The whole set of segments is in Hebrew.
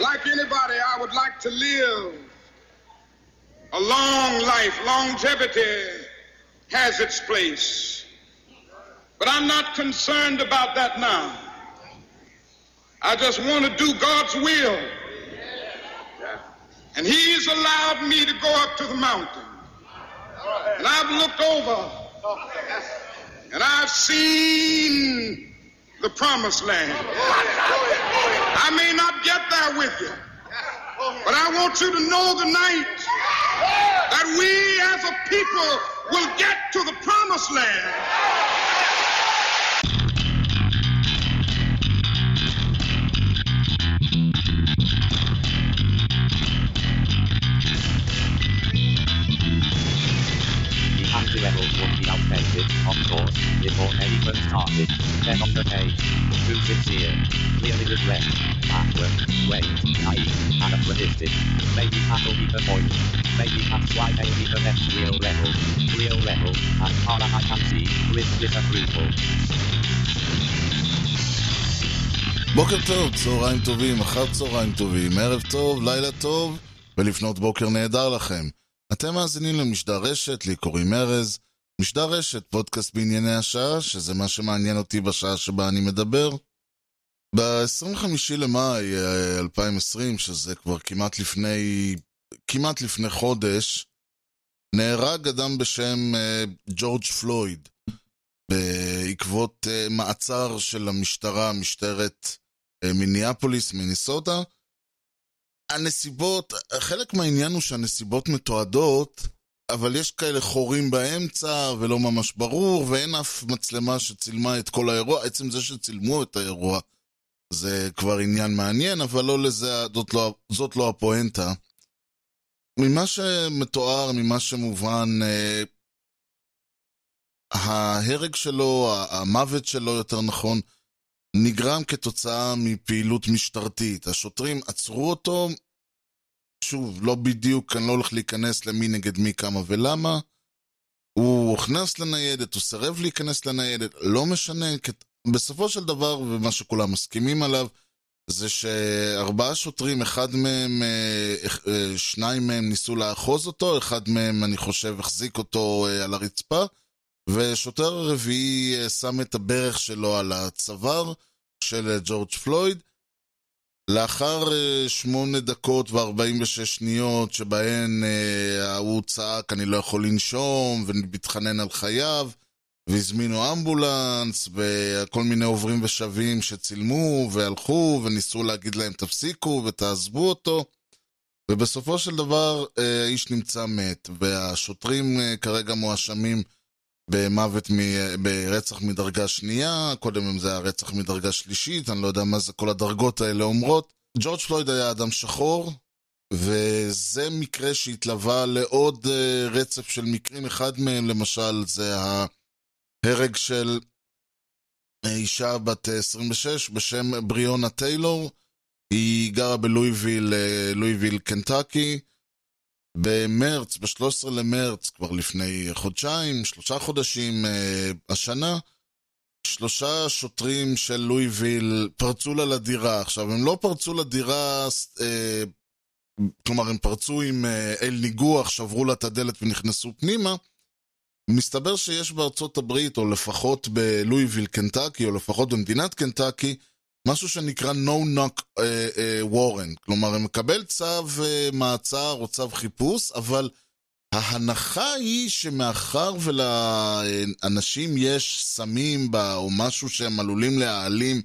Like anybody, I would like to live a long life. Longevity has its place. But I'm not concerned about that now. I just want to do God's will. And He's allowed me to go up to the mountain. And I've looked over and I've seen the promised land. I may not get there with you, but I want you to know tonight that we as a people will get to the promised land. Anti-rebels would be outdated, of course, before they even started. Then on the page, too sincere, clearly regret, backward, wait, naive, anachronistic. Maybe that'll be the point. Maybe that's why they be the next real rebel. Real rebel, as far as I can see, with disapproval. בוקר טוב, צהריים טובים, אחר צהריים טובים, ערב טוב, לילה טוב, ולפנות בוקר נהדר לכם. אתם מאזינים למשדר רשת, לי קוראים ארז. משדר רשת, פודקאסט בענייני השעה, שזה מה שמעניין אותי בשעה שבה אני מדבר. ב-25 למאי אה, 2020, שזה כבר כמעט לפני, כמעט לפני חודש, נהרג אדם בשם אה, ג'ורג' פלויד, בעקבות אה, מעצר של המשטרה, משטרת אה, מיניאפוליס, מיניסוטה. הנסיבות, חלק מהעניין הוא שהנסיבות מתועדות, אבל יש כאלה חורים באמצע ולא ממש ברור, ואין אף מצלמה שצילמה את כל האירוע. עצם זה שצילמו את האירוע זה כבר עניין מעניין, אבל לא לזה, זאת לא, זאת לא הפואנטה. ממה שמתואר, ממה שמובן, אה, ההרג שלו, המוות שלו יותר נכון, נגרם כתוצאה מפעילות משטרתית. השוטרים עצרו אותו, שוב, לא בדיוק, אני לא הולך להיכנס למי נגד מי, כמה ולמה. הוא הוכנס לניידת, הוא סירב להיכנס לניידת, לא משנה, כת... בסופו של דבר, ומה שכולם מסכימים עליו, זה שארבעה שוטרים, אחד מהם, אה, אה, שניים מהם ניסו לאחוז אותו, אחד מהם, אני חושב, החזיק אותו אה, על הרצפה, ושוטר הרביעי שם את הברך שלו על הצוואר של ג'ורג' פלויד. לאחר שמונה דקות וארבעים ושש שניות שבהן הוא צעק אני לא יכול לנשום ומתחנן על חייו והזמינו אמבולנס וכל מיני עוברים ושבים שצילמו והלכו וניסו להגיד להם תפסיקו ותעזבו אותו ובסופו של דבר האיש נמצא מת והשוטרים כרגע מואשמים במוות, מ... ברצח מדרגה שנייה, קודם זה היה רצח מדרגה שלישית, אני לא יודע מה זה כל הדרגות האלה אומרות. ג'ורג' פלויד היה אדם שחור, וזה מקרה שהתלווה לעוד רצף של מקרים, אחד מהם למשל זה ההרג של אישה בת 26 בשם בריונה טיילור, היא גרה בלואיביל, לואיביל, קנטקי. במרץ, ב-13 למרץ, כבר לפני חודשיים, שלושה חודשים אה, השנה, שלושה שוטרים של לואיביל פרצו לה לדירה. עכשיו, הם לא פרצו לדירה, אה, כלומר, הם פרצו עם אה, אל ניגוח, שברו לה את הדלת ונכנסו פנימה. מסתבר שיש בארצות הברית, או לפחות בלואיביל, קנטקי, או לפחות במדינת קנטקי, משהו שנקרא No Knock uh, uh, Warrant, כלומר, הם מקבל צו uh, מעצר או צו חיפוש, אבל ההנחה היא שמאחר ולאנשים יש סמים בה, או משהו שהם עלולים להעלים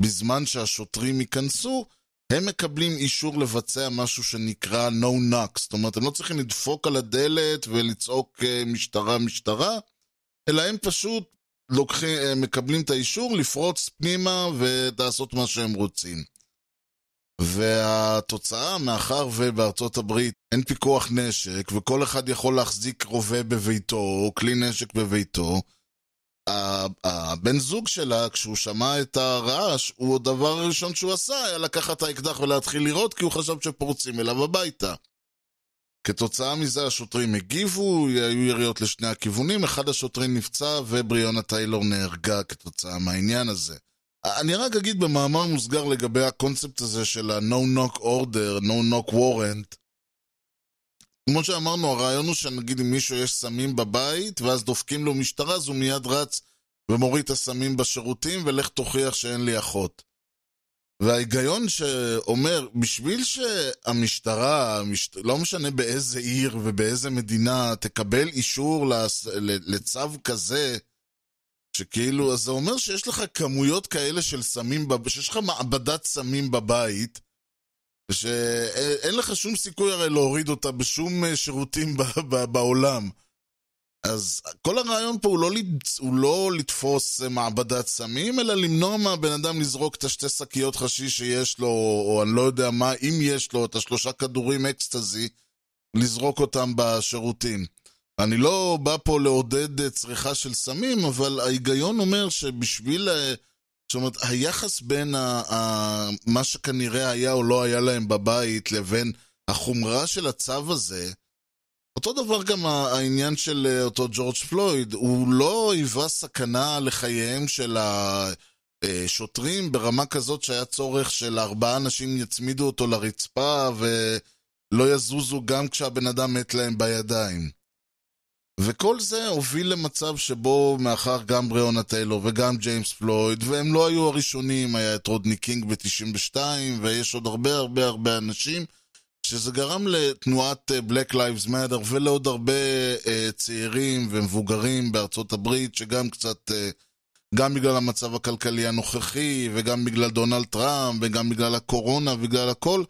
בזמן שהשוטרים ייכנסו, הם מקבלים אישור לבצע משהו שנקרא No Knock, זאת אומרת, הם לא צריכים לדפוק על הדלת ולצעוק משטרה, משטרה, אלא הם פשוט לוקחים, מקבלים את האישור לפרוץ פנימה ולעשות מה שהם רוצים. והתוצאה, מאחר ובארצות הברית אין פיקוח נשק וכל אחד יכול להחזיק רובה בביתו או כלי נשק בביתו, הבן זוג שלה, כשהוא שמע את הרעש, הוא הדבר הראשון שהוא עשה היה לקחת את האקדח ולהתחיל לירות כי הוא חשב שפורצים אליו הביתה. כתוצאה מזה השוטרים הגיבו, היו יריות לשני הכיוונים, אחד השוטרים נפצע ובריונה טיילור נהרגה כתוצאה מהעניין הזה. אני רק אגיד במאמר מוסגר לגבי הקונספט הזה של ה-No Knock Order, No Knock Warrant. כמו שאמרנו, הרעיון הוא שנגיד אם מישהו יש סמים בבית, ואז דופקים לו משטרה, אז הוא מיד רץ ומוריד את הסמים בשירותים, ולך תוכיח שאין לי אחות. וההיגיון שאומר, בשביל שהמשטרה, המשט... לא משנה באיזה עיר ובאיזה מדינה, תקבל אישור לצ... לצו כזה, שכאילו, אז זה אומר שיש לך כמויות כאלה של סמים, בב... שיש לך מעבדת סמים בבית, ושאין לך שום סיכוי הרי להוריד אותה בשום אה, שירותים ב... ב... בעולם. אז כל הרעיון פה הוא לא, הוא לא לתפוס מעבדת סמים, אלא למנוע מהבן אדם לזרוק את השתי שקיות חשיש שיש לו, או אני לא יודע מה, אם יש לו את השלושה כדורים אקסטזי, לזרוק אותם בשירותים. אני לא בא פה לעודד אה, צריכה של סמים, אבל ההיגיון אומר שבשביל... אה, זאת אומרת, היחס בין ה, ה, מה שכנראה היה או לא היה להם בבית לבין החומרה של הצו הזה, אותו דבר גם העניין של אה, אותו ג'ורג' פלויד, הוא לא היווה סכנה לחייהם של השוטרים ברמה כזאת שהיה צורך של ארבעה אנשים יצמידו אותו לרצפה ולא יזוזו גם כשהבן אדם מת להם בידיים. וכל זה הוביל למצב שבו מאחר גם בריאונה טיילור וגם ג'יימס פלויד, והם לא היו הראשונים, היה את רודני קינג ב-92, ויש עוד הרבה הרבה הרבה אנשים, שזה גרם לתנועת אה, Black Lives Matter ולעוד הרבה uh, צעירים ומבוגרים בארצות הברית, שגם קצת, uh, גם בגלל המצב הכלכלי הנוכחי, וגם בגלל דונלד טראמפ, וגם בגלל הקורונה, ובגלל הכל,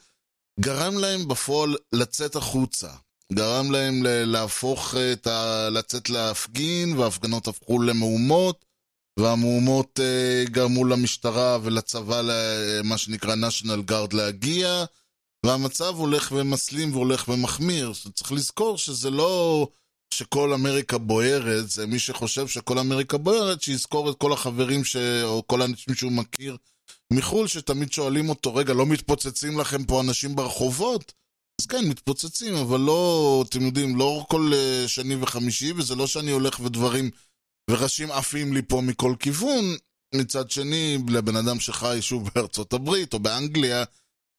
גרם להם בפועל לצאת החוצה. גרם להם להפוך את ה... לצאת להפגין, וההפגנות הפכו למהומות, והמהומות גרמו למשטרה ולצבא, מה שנקרא national guard להגיע, והמצב הולך ומסלים והולך ומחמיר. צריך לזכור שזה לא שכל אמריקה בוערת, זה מי שחושב שכל אמריקה בוערת, שיזכור את כל החברים ש... או כל האנשים שהוא מכיר מחו"ל, שתמיד שואלים אותו, רגע, לא מתפוצצים לכם פה אנשים ברחובות? אז כן, מתפוצצים, אבל לא, אתם יודעים, לא כל אה, שני וחמישי, וזה לא שאני הולך ודברים, וראשים עפים לי פה מכל כיוון. מצד שני, לבן אדם שחי שוב בארצות הברית או באנגליה,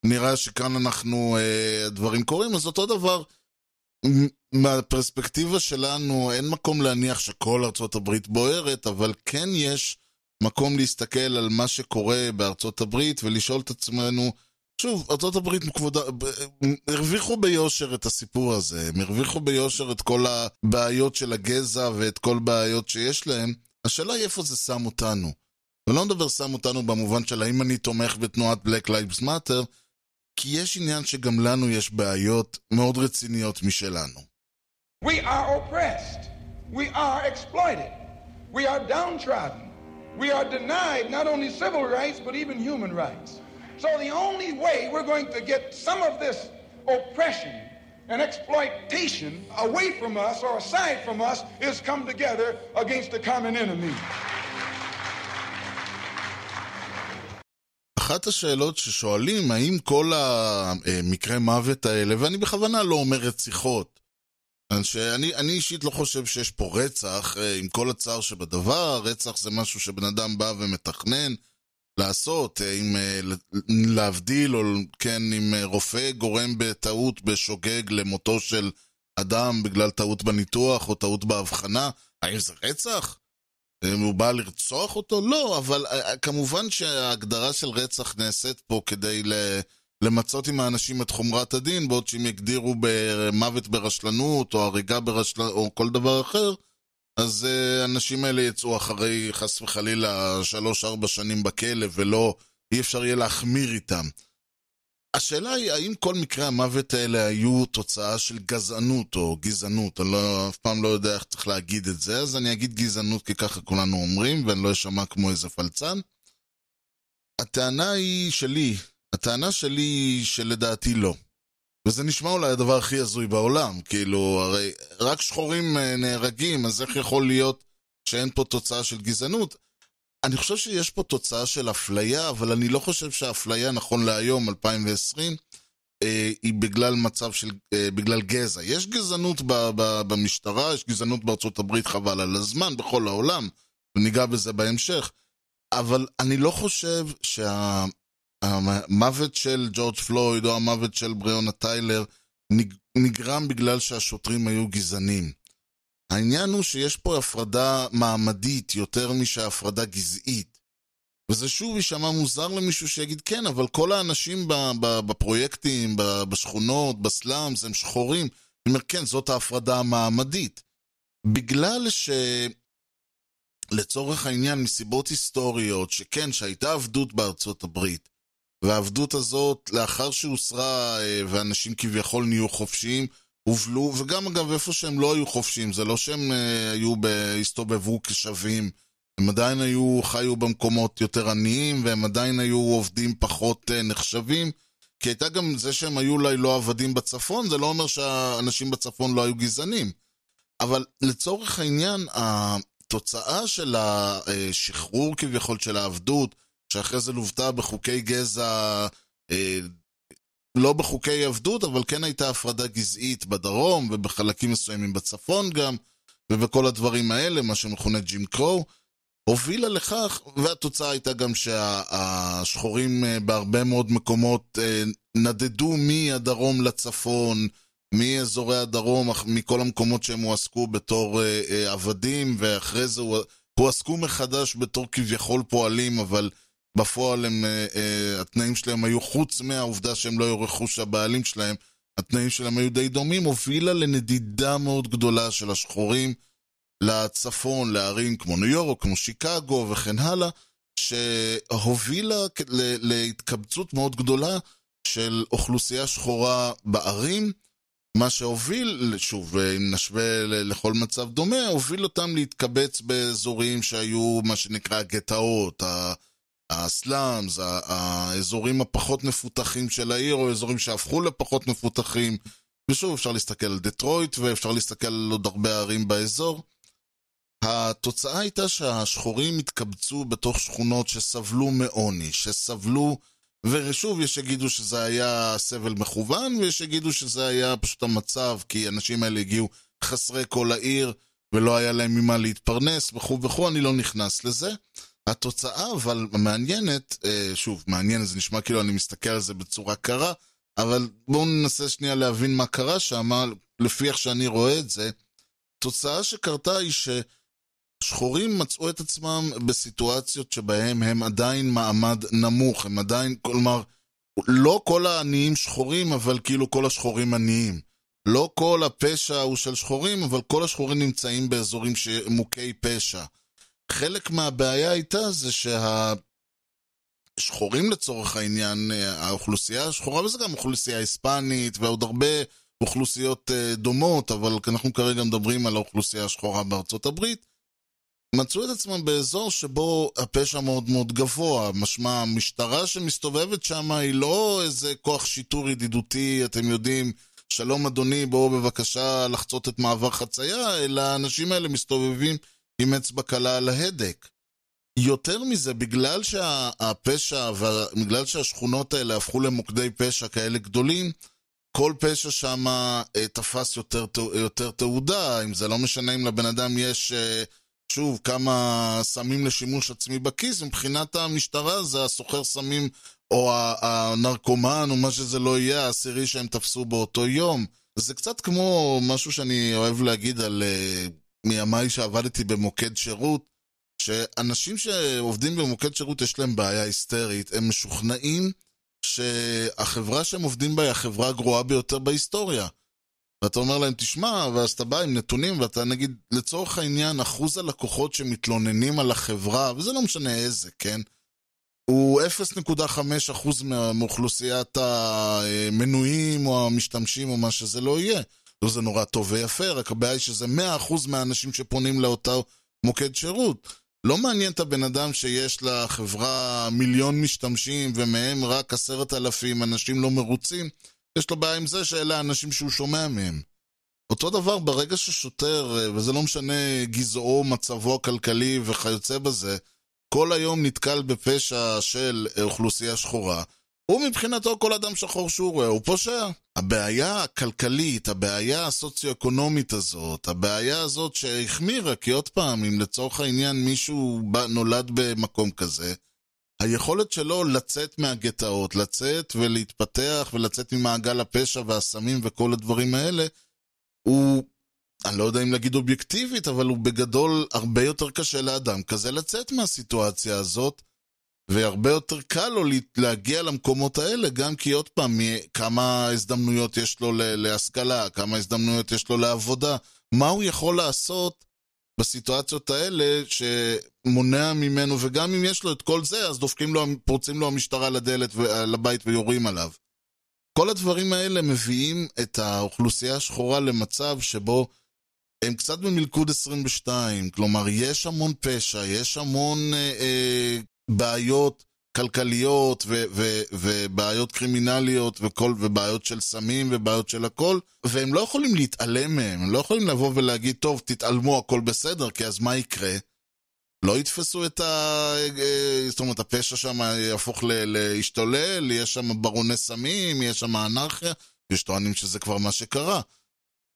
נראה שכאן אנחנו, אה, דברים קורים, אז אותו דבר, מהפרספקטיבה שלנו, אין מקום להניח שכל ארצות הברית בוערת, אבל כן יש מקום להסתכל על מה שקורה בארצות הברית ולשאול את עצמנו, שוב, ארצות הברית כבודה, הרוויחו ביושר את הסיפור הזה, הם הרוויחו ביושר את כל הבעיות של הגזע ואת כל הבעיות שיש להם, השאלה היא איפה זה שם אותנו. ולא מדבר שם אותנו במובן של האם אני תומך בתנועת Black Lives Matter, כי יש עניין שגם לנו יש בעיות מאוד רציניות משלנו. We are oppressed. We are exploited. We are downtrodden. We are denied not only civil rights, but even human rights. So the only way we're going to get some of this oppression and exploitation away from us or aside from us is come together against the common enemy. אחת השאלות ששואלים, האם כל המקרי מוות האלה, ואני בכוונה לא אומר רציחות, שאני אני אישית לא חושב שיש פה רצח, אה, עם כל הצער שבדבר, רצח זה משהו שבן אדם בא ומתכנן לעשות, אה, אם אה, להבדיל, או כן, אם רופא גורם בטעות, בשוגג, למותו של אדם בגלל טעות בניתוח או טעות בהבחנה, האם זה רצח? הוא בא לרצוח אותו? לא, אבל אה, אה, כמובן שההגדרה של רצח נעשית פה כדי למצות עם האנשים את חומרת הדין, בעוד שאם יגדירו במוות ברשלנות, או הריגה ברשלנות, או כל דבר אחר, אז אה, האנשים האלה יצאו אחרי, חס וחלילה, שלוש-ארבע שנים בכלא, ולא, אי אפשר יהיה להחמיר איתם. השאלה היא, האם כל מקרי המוות האלה היו תוצאה של גזענות או גזענות? אני לא, אף פעם לא יודע איך צריך להגיד את זה, אז אני אגיד גזענות כי ככה כולנו אומרים, ואני לא אשמע כמו איזה פלצן. הטענה היא שלי, הטענה שלי היא שלדעתי לא. וזה נשמע אולי הדבר הכי הזוי בעולם, כאילו, הרי רק שחורים אה, נהרגים, אז איך יכול להיות שאין פה תוצאה של גזענות? אני חושב שיש פה תוצאה של אפליה, אבל אני לא חושב שהאפליה, נכון להיום, 2020, אה, היא בגלל מצב של, אה, בגלל גזע. יש גזענות ב, ב, במשטרה, יש גזענות בארצות הברית, חבל על הזמן, בכל העולם, וניגע בזה בהמשך. אבל אני לא חושב שהמוות של ג'ורג' פלויד או המוות של בריאונה טיילר נג- נגרם בגלל שהשוטרים היו גזענים. העניין הוא שיש פה הפרדה מעמדית יותר משהפרדה גזעית. וזה שוב יישמע מוזר למישהו שיגיד כן, אבל כל האנשים בפרויקטים, בשכונות, בסלאמס, הם שחורים. אני אומר, כן, זאת ההפרדה המעמדית. בגלל ש... לצורך העניין, מסיבות היסטוריות, שכן, שהייתה עבדות בארצות הברית, והעבדות הזאת, לאחר שהוסרה אה, ואנשים כביכול נהיו חופשיים, הובלו, וגם אגב, איפה שהם לא היו חופשיים, זה לא שהם אה, היו, ב- הסתובבו כשווים, הם עדיין היו, חיו במקומות יותר עניים, והם עדיין היו עובדים פחות אה, נחשבים, כי הייתה גם זה שהם היו אולי לא עבדים בצפון, זה לא אומר שהאנשים בצפון לא היו גזענים. אבל לצורך העניין, התוצאה של השחרור כביכול של העבדות, שאחרי זה לוותה בחוקי גזע, אה, לא בחוקי עבדות, אבל כן הייתה הפרדה גזעית בדרום ובחלקים מסוימים בצפון גם, ובכל הדברים האלה, מה שמכונה ג'ים קרו, הובילה לכך, והתוצאה הייתה גם שהשחורים אה, בהרבה מאוד מקומות אה, נדדו מהדרום לצפון, מאזורי הדרום, מכל המקומות שהם הועסקו בתור אה, עבדים, ואחרי זה הוע- הועסקו מחדש בתור כביכול פועלים, אבל בפועל הם, אה, אה, התנאים שלהם היו, חוץ מהעובדה שהם לא היו רכוש הבעלים שלהם, התנאים שלהם היו די דומים, הובילה לנדידה מאוד גדולה של השחורים לצפון, לערים כמו ניו יורק, כמו שיקגו וכן הלאה, שהובילה להתקבצות מאוד גדולה של אוכלוסייה שחורה בערים, מה שהוביל, שוב, אם נשווה לכל מצב דומה, הוביל אותם להתקבץ באזורים שהיו מה שנקרא הגטאות, ה- הסלאמס, האזורים הפחות מפותחים של העיר, או אזורים שהפכו לפחות מפותחים. ושוב, אפשר להסתכל על דטרויט, ואפשר להסתכל על עוד הרבה ערים באזור. התוצאה הייתה שהשחורים התקבצו בתוך שכונות שסבלו מעוני, שסבלו, ושוב, יש שיגידו שזה היה סבל מכוון, ויש שיגידו שזה היה פשוט המצב, כי האנשים האלה הגיעו חסרי כל העיר, ולא היה להם ממה להתפרנס, וכו' וכו', אני לא נכנס לזה. התוצאה אבל המעניינת, אה, שוב, מעניינת, זה נשמע כאילו אני מסתכל על זה בצורה קרה, אבל בואו ננסה שנייה להבין מה קרה שם, לפי איך שאני רואה את זה. תוצאה שקרתה היא ששחורים מצאו את עצמם בסיטואציות שבהם הם עדיין מעמד נמוך, הם עדיין, כלומר, לא כל העניים שחורים, אבל כאילו כל השחורים עניים. לא כל הפשע הוא של שחורים, אבל כל השחורים נמצאים באזורים מוכי פשע. חלק מהבעיה הייתה זה שהשחורים לצורך העניין, אה, האוכלוסייה השחורה, וזה גם אוכלוסייה היספנית ועוד הרבה אוכלוסיות אה, דומות, אבל אנחנו כרגע מדברים על האוכלוסייה השחורה בארצות הברית, מצאו את עצמם באזור שבו הפשע מאוד מאוד גבוה, משמע המשטרה שמסתובבת שם היא לא איזה כוח שיטור ידידותי, אתם יודעים, שלום אדוני, בואו בבקשה לחצות את מעבר חצייה, אלא האנשים האלה מסתובבים עם אצבע קלה על ההדק. יותר מזה, בגלל שהפשע ובגלל שהשכונות האלה הפכו למוקדי פשע כאלה גדולים, כל פשע שם אה, תפס יותר, יותר תעודה, אם זה לא משנה אם לבן אדם יש, אה, שוב, כמה סמים לשימוש עצמי בכיס, מבחינת המשטרה זה הסוחר סמים או הנרקומן או מה שזה לא יהיה, העשירי שהם תפסו באותו יום. זה קצת כמו משהו שאני אוהב להגיד על... מימיי שעבדתי במוקד שירות, שאנשים שעובדים במוקד שירות יש להם בעיה היסטרית, הם משוכנעים שהחברה שהם עובדים בה היא החברה הגרועה ביותר בהיסטוריה. ואתה אומר להם, תשמע, ואז אתה בא עם נתונים, ואתה נגיד, לצורך העניין, אחוז הלקוחות שמתלוננים על החברה, וזה לא משנה איזה, כן? הוא 0.5% מאוכלוסיית המנויים או המשתמשים או מה שזה לא יהיה. זה נורא טוב ויפה, רק הבעיה היא שזה 100% מהאנשים שפונים לאותו מוקד שירות. לא מעניין את הבן אדם שיש לחברה מיליון משתמשים ומהם רק עשרת אלפים אנשים לא מרוצים, יש לו בעיה עם זה שאלה האנשים שהוא שומע מהם. אותו דבר ברגע ששוטר, וזה לא משנה גזעו, מצבו הכלכלי וכיוצא בזה, כל היום נתקל בפשע של אוכלוסייה שחורה, הוא מבחינתו כל אדם שחור שהוא רואה הוא פושע. הבעיה הכלכלית, הבעיה הסוציו-אקונומית הזאת, הבעיה הזאת שהחמירה, כי עוד פעם, אם לצורך העניין מישהו בא, נולד במקום כזה, היכולת שלו לצאת מהגטאות, לצאת ולהתפתח ולצאת ממעגל הפשע והסמים וכל הדברים האלה, הוא, אני לא יודע אם להגיד אובייקטיבית, אבל הוא בגדול הרבה יותר קשה לאדם כזה לצאת מהסיטואציה הזאת, והרבה יותר קל לו להגיע למקומות האלה, גם כי עוד פעם, כמה הזדמנויות יש לו להשכלה, כמה הזדמנויות יש לו לעבודה, מה הוא יכול לעשות בסיטואציות האלה שמונע ממנו, וגם אם יש לו את כל זה, אז דופקים לו, פורצים לו המשטרה לדלת, לבית ויורים עליו. כל הדברים האלה מביאים את האוכלוסייה השחורה למצב שבו הם קצת במלכוד 22, כלומר, יש המון פשע, יש המון אה, אה, בעיות כלכליות ו- ו- ובעיות קרימינליות וכל, ובעיות של סמים ובעיות של הכל, והם לא יכולים להתעלם מהם, הם לא יכולים לבוא ולהגיד, טוב, תתעלמו, הכל בסדר, כי אז מה יקרה? לא יתפסו את ה... זאת אומרת, הפשע שם יהפוך להשתולל, יש שם ברוני סמים, יש שם אנרכיה, יש טוענים שזה כבר מה שקרה.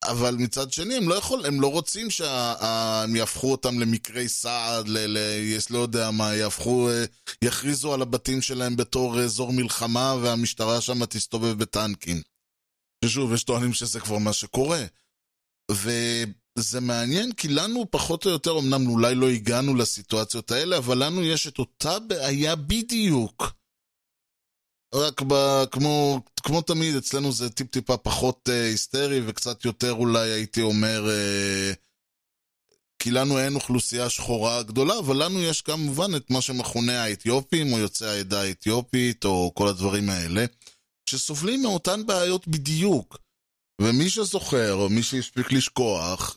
אבל מצד שני, הם לא יכול, הם לא רוצים שהם יהפכו אותם למקרי סעד, ל... ל... לא יודע מה, יהפכו, יכריזו על הבתים שלהם בתור אזור מלחמה והמשטרה שם תסתובב בטנקים. ששוב, יש טוענים שזה כבר מה שקורה. וזה מעניין כי לנו פחות או יותר, אמנם אולי לא הגענו לסיטואציות האלה, אבל לנו יש את אותה בעיה בדיוק. רק ב, כמו, כמו תמיד, אצלנו זה טיפ-טיפה פחות אה, היסטרי וקצת יותר אולי הייתי אומר, אה, כי לנו אין אוכלוסייה שחורה גדולה, אבל לנו יש כמובן את מה שמכונה האתיופים, או יוצאי העדה האתיופית, או כל הדברים האלה, שסובלים מאותן בעיות בדיוק. ומי שזוכר, או מי שהספיק לשכוח,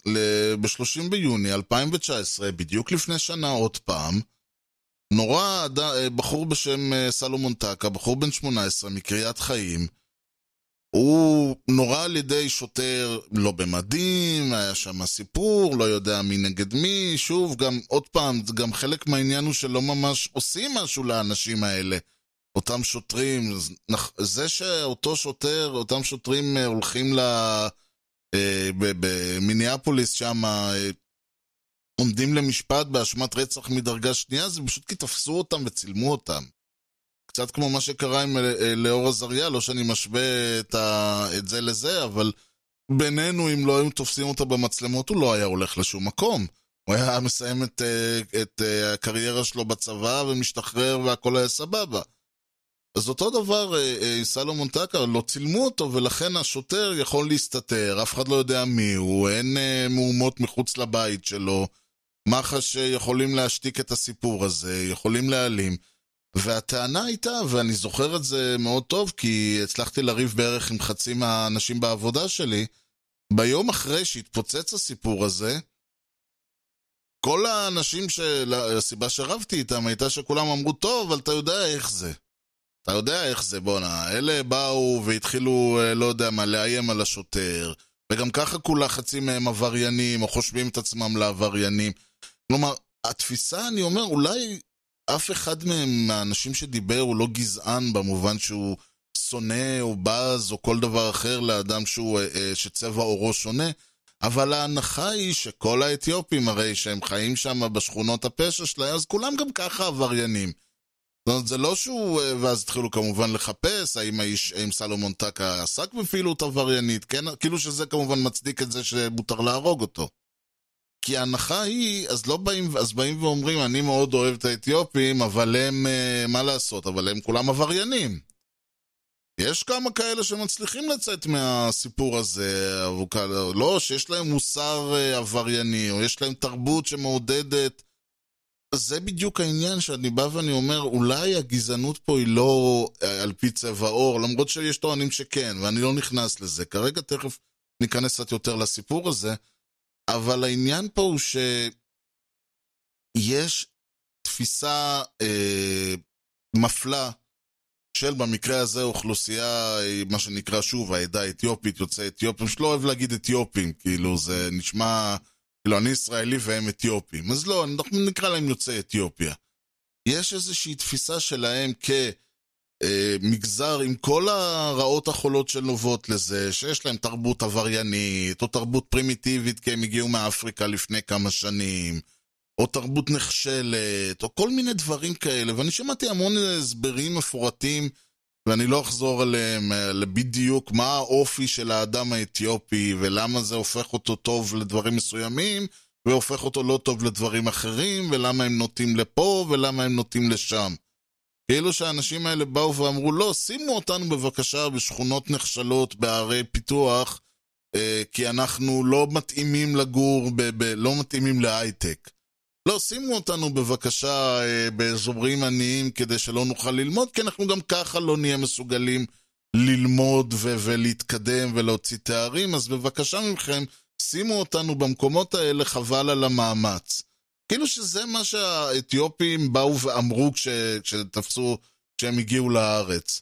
ב-30 ביוני 2019, בדיוק לפני שנה עוד פעם, נורה אה, בחור בשם אה, סלומון טקה, בחור בן 18 מקריית חיים. הוא נורה על ידי שוטר לא במדים, היה שם סיפור, לא יודע מי נגד מי, שוב, גם, עוד פעם, גם חלק מהעניין הוא שלא ממש עושים משהו לאנשים האלה, אותם שוטרים. זה שאותו שוטר, אותם שוטרים אה, הולכים ל... במיניאפוליס שם, עומדים למשפט באשמת רצח מדרגה שנייה, זה פשוט כי תפסו אותם וצילמו אותם. קצת כמו מה שקרה עם אה, לאור עזריה, לא שאני משווה את, ה... את זה לזה, אבל בינינו, אם לא היו תופסים אותה במצלמות, הוא לא היה הולך לשום מקום. הוא היה מסיים את, אה, את אה, הקריירה שלו בצבא ומשתחרר והכל היה סבבה. אז אותו דבר סלומון טקר, לא צילמו אותו ולכן השוטר יכול להסתתר, אף אחד לא יודע מי הוא, אין מהומות מחוץ לבית שלו. מח"ש יכולים להשתיק את הסיפור הזה, יכולים להעלים. והטענה הייתה, ואני זוכר את זה מאוד טוב, כי הצלחתי לריב בערך עם חצי מהאנשים בעבודה שלי, ביום אחרי שהתפוצץ הסיפור הזה, כל האנשים, של... הסיבה שרבתי איתם הייתה שכולם אמרו, טוב, אבל אתה יודע איך זה. אתה יודע איך זה, בואנה. אלה באו והתחילו, אה, לא יודע מה, לאיים על השוטר, וגם ככה כולה חצי מהם עבריינים, או חושבים את עצמם לעבריינים. כלומר, התפיסה, אני אומר, אולי אף אחד מהם, מהאנשים שדיבר, הוא לא גזען במובן שהוא שונא או בז או כל דבר אחר לאדם שהוא, אה, אה, שצבע עורו שונה, אבל ההנחה היא שכל האתיופים, הרי שהם חיים שם בשכונות הפשע שלהם, אז כולם גם ככה עבריינים. זאת אומרת, זה לא שהוא... אה, ואז התחילו כמובן לחפש האם האיש, האם סלומון טקה עסק בפעילות עבריינית, כן? כאילו שזה כמובן מצדיק את זה שמותר להרוג אותו. כי ההנחה היא, אז לא באים, אז באים ואומרים, אני מאוד אוהב את האתיופים, אבל הם, אה, מה לעשות, אבל הם כולם עבריינים. יש כמה כאלה שמצליחים לצאת מהסיפור הזה, לא, שיש להם מוסר אה, עברייני, או יש להם תרבות שמעודדת. זה בדיוק העניין שאני בא ואני אומר, אולי הגזענות פה היא לא אה, על פי צבע עור, למרות שיש טוענים שכן, ואני לא נכנס לזה. כרגע תכף ניכנס קצת יותר לסיפור הזה. אבל העניין פה הוא שיש תפיסה אה, מפלה של במקרה הזה אוכלוסייה, אה, מה שנקרא שוב, העדה האתיופית, יוצאי אתיופים, שלא אוהב להגיד אתיופים, כאילו זה נשמע, כאילו אני ישראלי והם אתיופים, אז לא, אנחנו נקרא להם יוצאי אתיופיה. יש איזושהי תפיסה שלהם כ... אה, מגזר עם כל הרעות החולות שנובעות לזה, שיש להם תרבות עבריינית, או תרבות פרימיטיבית כי הם הגיעו מאפריקה לפני כמה שנים, או תרבות נחשלת, או כל מיני דברים כאלה, ואני שמעתי המון הסברים מפורטים, ואני לא אחזור עליהם, אה, לבדיוק מה האופי של האדם האתיופי, ולמה זה הופך אותו טוב לדברים מסוימים, והופך אותו לא טוב לדברים אחרים, ולמה הם נוטים לפה, ולמה הם נוטים לשם. כאילו שהאנשים האלה באו ואמרו, לא, שימו אותנו בבקשה בשכונות נחשלות בערי פיתוח, אה, כי אנחנו לא מתאימים לגור, ב- ב- לא מתאימים להייטק. לא, שימו אותנו בבקשה אה, באזורים עניים כדי שלא נוכל ללמוד, כי אנחנו גם ככה לא נהיה מסוגלים ללמוד ו- ולהתקדם ולהוציא תארים, אז בבקשה מכם, שימו אותנו במקומות האלה, חבל על המאמץ. כאילו שזה מה שהאתיופים באו ואמרו כש, כשתפסו, כשהם הגיעו לארץ.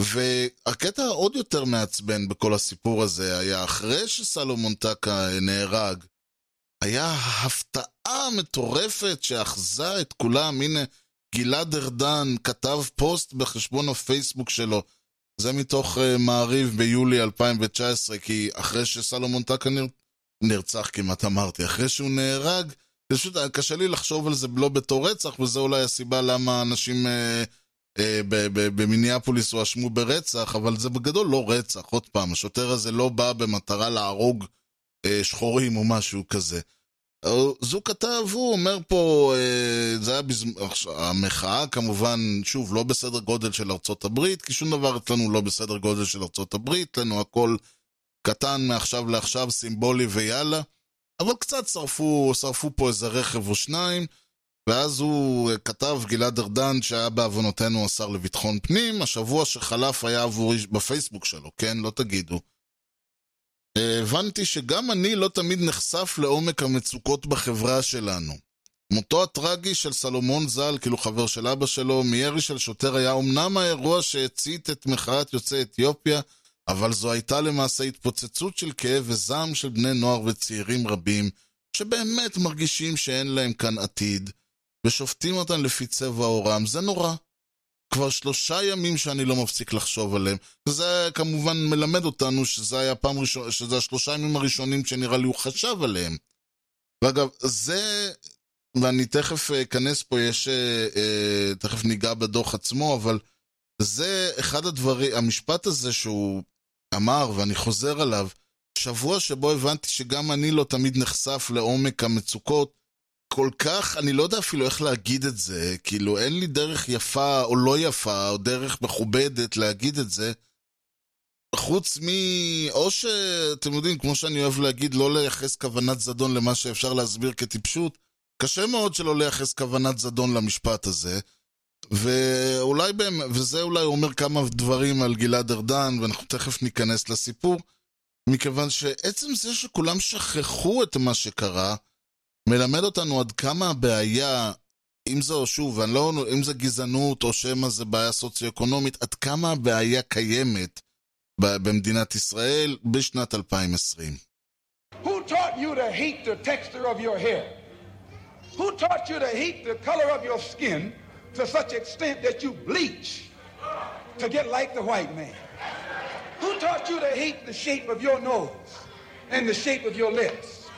והקטע העוד יותר מעצבן בכל הסיפור הזה היה אחרי שסלומון טקה נהרג, היה ההפתעה המטורפת שאחזה את כולם. הנה, גלעד ארדן כתב פוסט בחשבון הפייסבוק שלו. זה מתוך uh, מעריב ביולי 2019, כי אחרי שסלומון טקה נר... נרצח כמעט אמרתי, אחרי שהוא נהרג, פשוט קשה לי לחשוב על זה לא בתור רצח, וזו אולי הסיבה למה אנשים אה, אה, במיניאפוליס הואשמו ברצח, אבל זה בגדול לא רצח, עוד פעם, השוטר הזה לא בא במטרה להרוג אה, שחורים או משהו כזה. אז הוא כתב, הוא אומר פה, אה, זה היה בזמן, המחאה כמובן, שוב, לא בסדר גודל של ארצות הברית, כי שום דבר אצלנו לא בסדר גודל של ארצות הברית, אצלנו הכל קטן מעכשיו לעכשיו, סימבולי ויאללה. אבל קצת שרפו, שרפו פה איזה רכב או שניים, ואז הוא כתב, גלעד ארדן, שהיה בעוונותינו השר לביטחון פנים, השבוע שחלף היה עבורי בפייסבוק שלו, כן? לא תגידו. הבנתי שגם אני לא תמיד נחשף לעומק המצוקות בחברה שלנו. מותו הטרגי של סלומון ז"ל, כאילו חבר של אבא שלו, מירי של שוטר היה אמנם האירוע שהצית את מחאת יוצאי אתיופיה, אבל זו הייתה למעשה התפוצצות של כאב וזעם של בני נוער וצעירים רבים, שבאמת מרגישים שאין להם כאן עתיד, ושופטים אותם לפי צבע עורם. זה נורא. כבר שלושה ימים שאני לא מפסיק לחשוב עליהם, וזה כמובן מלמד אותנו שזה היה פעם ראשונה, שזה השלושה ימים הראשונים שנראה לי הוא חשב עליהם. ואגב, זה, ואני תכף אכנס פה, יש, אה, תכף ניגע בדוח עצמו, אבל זה אחד הדברים, המשפט הזה שהוא אמר, ואני חוזר עליו, שבוע שבו הבנתי שגם אני לא תמיד נחשף לעומק המצוקות, כל כך, אני לא יודע אפילו איך להגיד את זה, כאילו אין לי דרך יפה או לא יפה, או דרך מכובדת להגיד את זה, חוץ מ... או שאתם יודעים, כמו שאני אוהב להגיד, לא לייחס כוונת זדון למה שאפשר להסביר כטיפשות, קשה מאוד שלא לייחס כוונת זדון למשפט הזה. ואולי באמת, וזה אולי אומר כמה דברים על גלעד ארדן, ואנחנו תכף ניכנס לסיפור, מכיוון שעצם זה שכולם שכחו את מה שקרה, מלמד אותנו עד כמה הבעיה, אם זה, שוב, לא, אם זה גזענות או שמא זה בעיה סוציו-אקונומית, עד כמה הבעיה קיימת במדינת ישראל בשנת 2020. Who taught you to hate the texture of your hair? Who taught you to hate the color of your skin to such extent that you bleach to get like the white man? Who taught you to hate the shape of your nose and the shape of your lips?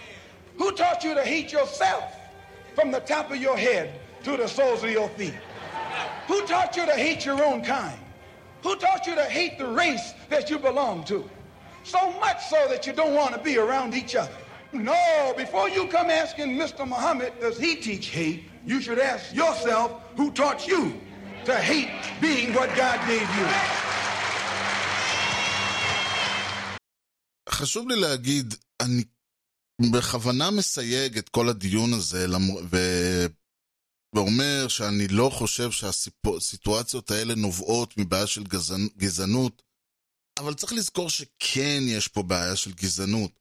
Who taught you to hate yourself from the top of your head to the soles of your feet? Who taught you to hate your own kind? Who taught you to hate the race that you belong to? So much so that you don't want to be around each other. No, before you come asking Mr. Muhammad, does he teach hate? You should ask yourself who taught you to hate being what God gave you. חשוב לי להגיד, אני בכוונה מסייג את כל הדיון הזה, ו... ואומר שאני לא חושב שהסיטואציות האלה נובעות מבעיה של גזענ... גזענות, אבל צריך לזכור שכן יש פה בעיה של גזענות.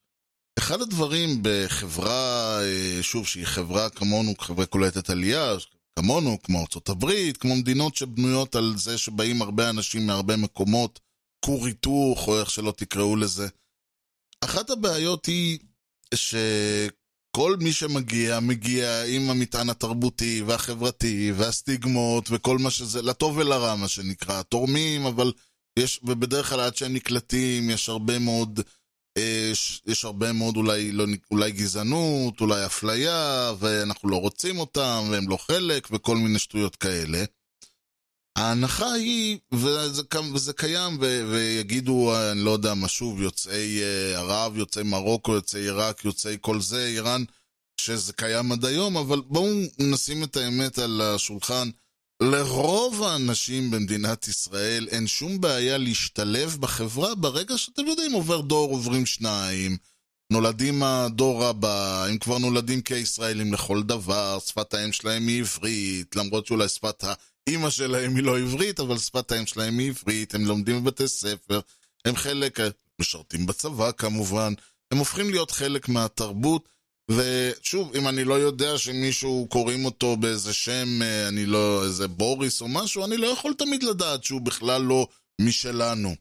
אחד הדברים בחברה, שוב, שהיא חברה כמונו, חברה קולטת עלייה, כמונו, כמו ארצות הברית, כמו מדינות שבנויות על זה שבאים הרבה אנשים מהרבה מקומות, כור היתוך, או איך שלא תקראו לזה. אחת הבעיות היא כל מי שמגיע, מגיע עם המטען התרבותי והחברתי והסטיגמות וכל מה שזה, לטוב ולרע מה שנקרא, תורמים, אבל יש, ובדרך כלל עד שהם נקלטים יש הרבה מאוד, אה, יש, הרבה מאוד אולי, לא, אולי גזענות, אולי אפליה, ואנחנו לא רוצים אותם, והם לא חלק, וכל מיני שטויות כאלה. ההנחה היא, וזה, וזה קיים, ו, ויגידו, אני לא יודע מה שוב, יוצאי uh, ערב, יוצאי מרוקו, יוצאי עיראק, יוצאי כל זה, איראן, שזה קיים עד היום, אבל בואו נשים את האמת על השולחן. לרוב האנשים במדינת ישראל אין שום בעיה להשתלב בחברה ברגע שאתם יודעים, עובר דור, עוברים שניים, נולדים הדור הבא, הם כבר נולדים כישראלים לכל דבר, שפת האם שלהם היא עברית, למרות שאולי שפת האימא שלהם היא לא עברית, אבל שפת האם שלהם היא עברית, הם לומדים בבתי ספר, הם חלק, משרתים בצבא כמובן, הם הופכים להיות חלק מהתרבות. ושוב, אם אני לא יודע שמישהו קוראים אותו באיזה שם, אה, אני לא, איזה בוריס או משהו, אני לא יכול תמיד לדעת שהוא בכלל לא משלנו.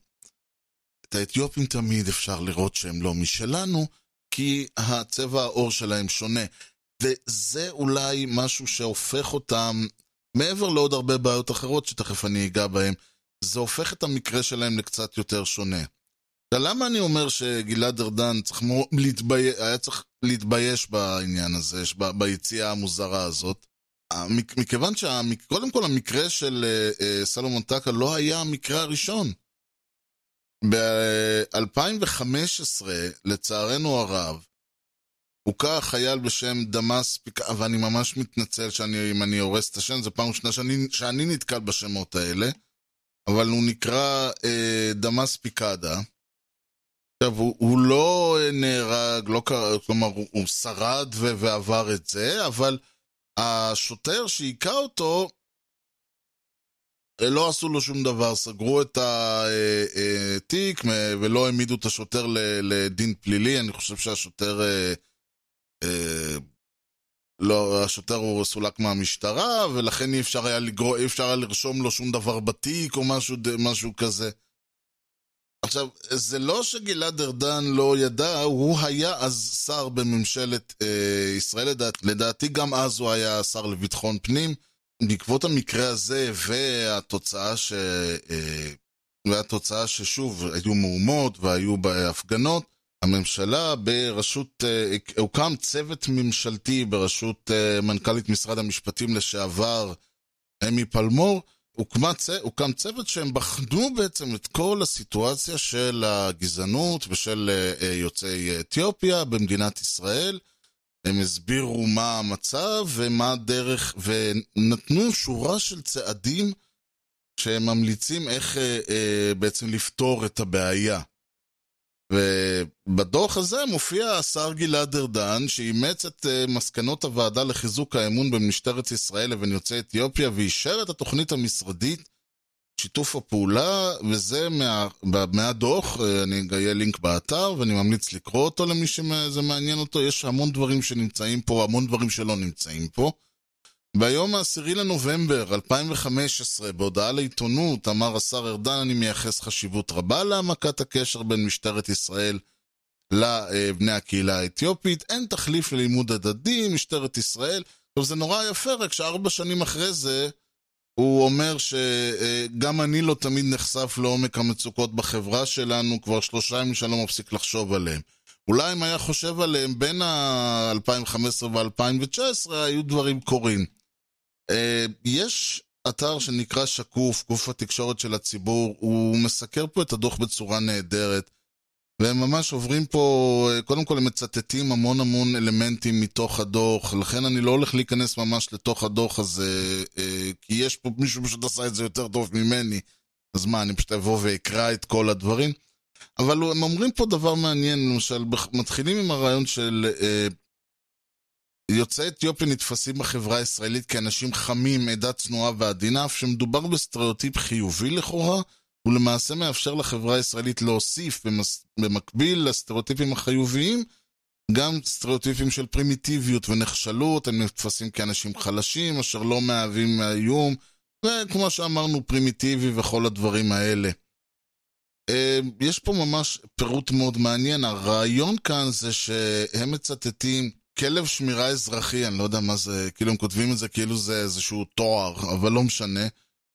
את האתיופים תמיד אפשר לראות שהם לא משלנו, כי הצבע העור שלהם שונה. וזה אולי משהו שהופך אותם, מעבר לעוד הרבה בעיות אחרות שתכף אני אגע בהן, זה הופך את המקרה שלהם לקצת יותר שונה. למה אני אומר שגלעד ארדן צריך להתבי... היה צריך להתבייש בעניין הזה. ביציאה המוזרה הזאת? מכיוון שקודם כל המקרה של אה, אה, סלומון טקה לא היה המקרה הראשון. ב-2015, לצערנו הרב, הוכה חייל בשם דמאס פיקאדה, ואני ממש מתנצל שאני, אם אני הורס את השם, זו פעם ראשונה שאני, שאני נתקל בשמות האלה, אבל הוא נקרא אה, דמאס פיקאדה. עכשיו, הוא, הוא לא נהרג, לא קרה, כלומר, הוא, הוא שרד ו- ועבר את זה, אבל השוטר שהיכה אותו, לא עשו לו שום דבר, סגרו את התיק ולא העמידו את השוטר לדין פלילי, אני חושב שהשוטר... לא, השוטר הוא סולק מהמשטרה, ולכן אי אפשר היה, לגרוא, אי אפשר היה לרשום לו שום דבר בתיק או משהו, משהו כזה. עכשיו, זה לא שגלעד ארדן לא ידע, הוא היה אז שר בממשלת אה, ישראל, לדעת, לדעתי גם אז הוא היה שר לביטחון פנים. בעקבות המקרה הזה והתוצאה ש... אה, והתוצאה ששוב, היו מהומות והיו בהפגנות, הממשלה בראשות, אה, הוקם צוות ממשלתי בראשות אה, מנכ"לית משרד המשפטים לשעבר, אמי פלמור, הוקמה, הוקם צוות שהם בחנו בעצם את כל הסיטואציה של הגזענות ושל אה, יוצאי אתיופיה במדינת ישראל. הם הסבירו מה המצב ומה הדרך, ונתנו שורה של צעדים שהם ממליצים איך אה, אה, בעצם לפתור את הבעיה. ובדוח הזה מופיע השר גלעד ארדן, שאימץ את uh, מסקנות הוועדה לחיזוק האמון במשטרת ישראל לבין יוצאי אתיופיה, ואישר את התוכנית המשרדית, שיתוף הפעולה, וזה מה, מהדוח, אה, אני אגלה לינק באתר, ואני ממליץ לקרוא אותו למי שזה מעניין אותו, יש המון דברים שנמצאים פה, המון דברים שלא נמצאים פה. ביום ה-10 לנובמבר 2015, בהודעה לעיתונות, אמר השר ארדן, אני מייחס חשיבות רבה להעמקת הקשר בין משטרת ישראל לבני הקהילה האתיופית. אין תחליף ללימוד הדדי, משטרת ישראל. טוב, זה נורא יפה, רק שארבע שנים אחרי זה, הוא אומר שגם אני לא תמיד נחשף לעומק המצוקות בחברה שלנו, כבר שלושה ימים שאני לא מפסיק לחשוב עליהם. אולי אם היה חושב עליהם בין ה-2015 ו-2019, היו דברים קורים. אה, יש אתר שנקרא שקוף, גוף התקשורת של הציבור, הוא מסקר פה את הדוח בצורה נהדרת. והם ממש עוברים פה, אה, קודם כל הם מצטטים המון המון אלמנטים מתוך הדוח, לכן אני לא הולך להיכנס ממש לתוך הדוח הזה, אה, כי יש פה מישהו פשוט עשה את זה יותר טוב ממני, אז מה, אני פשוט אבוא ואקרא את כל הדברים? אבל הם אומרים פה דבר מעניין, למשל, מתחילים עם הרעיון של יוצאי אתיופיה נתפסים בחברה הישראלית כאנשים חמים, עדה צנועה ועדינה, אף שמדובר בסטריאוטיפ חיובי לכאורה, ולמעשה מאפשר לחברה הישראלית להוסיף במס... במקביל לסטריאוטיפים החיוביים גם סטריאוטיפים של פרימיטיביות ונחשלות, הם נתפסים כאנשים חלשים אשר לא מהווים איום, וכמו שאמרנו פרימיטיבי וכל הדברים האלה. אה, יש פה ממש פירוט מאוד מעניין, הרעיון כאן זה שהם מצטטים כלב שמירה אזרחי, אני לא יודע מה זה, כאילו הם כותבים את זה כאילו זה איזשהו תואר, אבל לא משנה.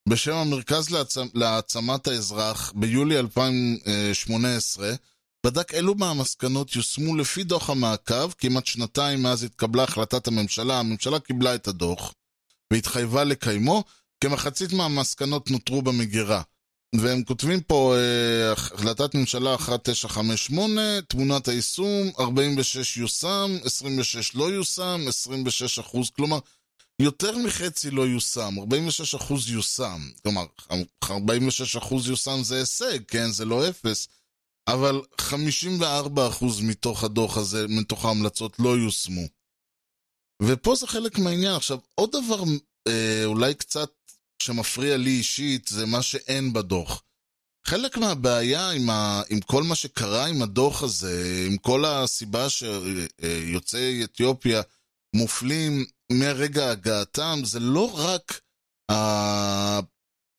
בשם המרכז להעצמ, להעצמת האזרח, ביולי 2018, בדק אילו מהמסקנות יושמו לפי דוח המעקב, כמעט שנתיים מאז התקבלה החלטת הממשלה, הממשלה קיבלה את הדוח והתחייבה לקיימו, כמחצית מהמסקנות נותרו במגירה. והם כותבים פה אה, החלטת ממשלה 1958, תמונת היישום, 46 יושם, 26 לא יושם, 26 אחוז, כלומר, יותר מחצי לא יושם, 46 אחוז יושם. כלומר, 46 אחוז יושם זה הישג, כן? זה לא אפס. אבל 54 אחוז מתוך הדוח הזה, מתוך ההמלצות, לא יושמו. ופה זה חלק מהעניין. עכשיו, עוד דבר אה, אולי קצת שמפריע לי אישית, זה מה שאין בדוח. חלק מהבעיה עם, ה... עם כל מה שקרה עם הדוח הזה, עם כל הסיבה שיוצאי אתיופיה מופלים מרגע הגעתם, זה לא רק ה...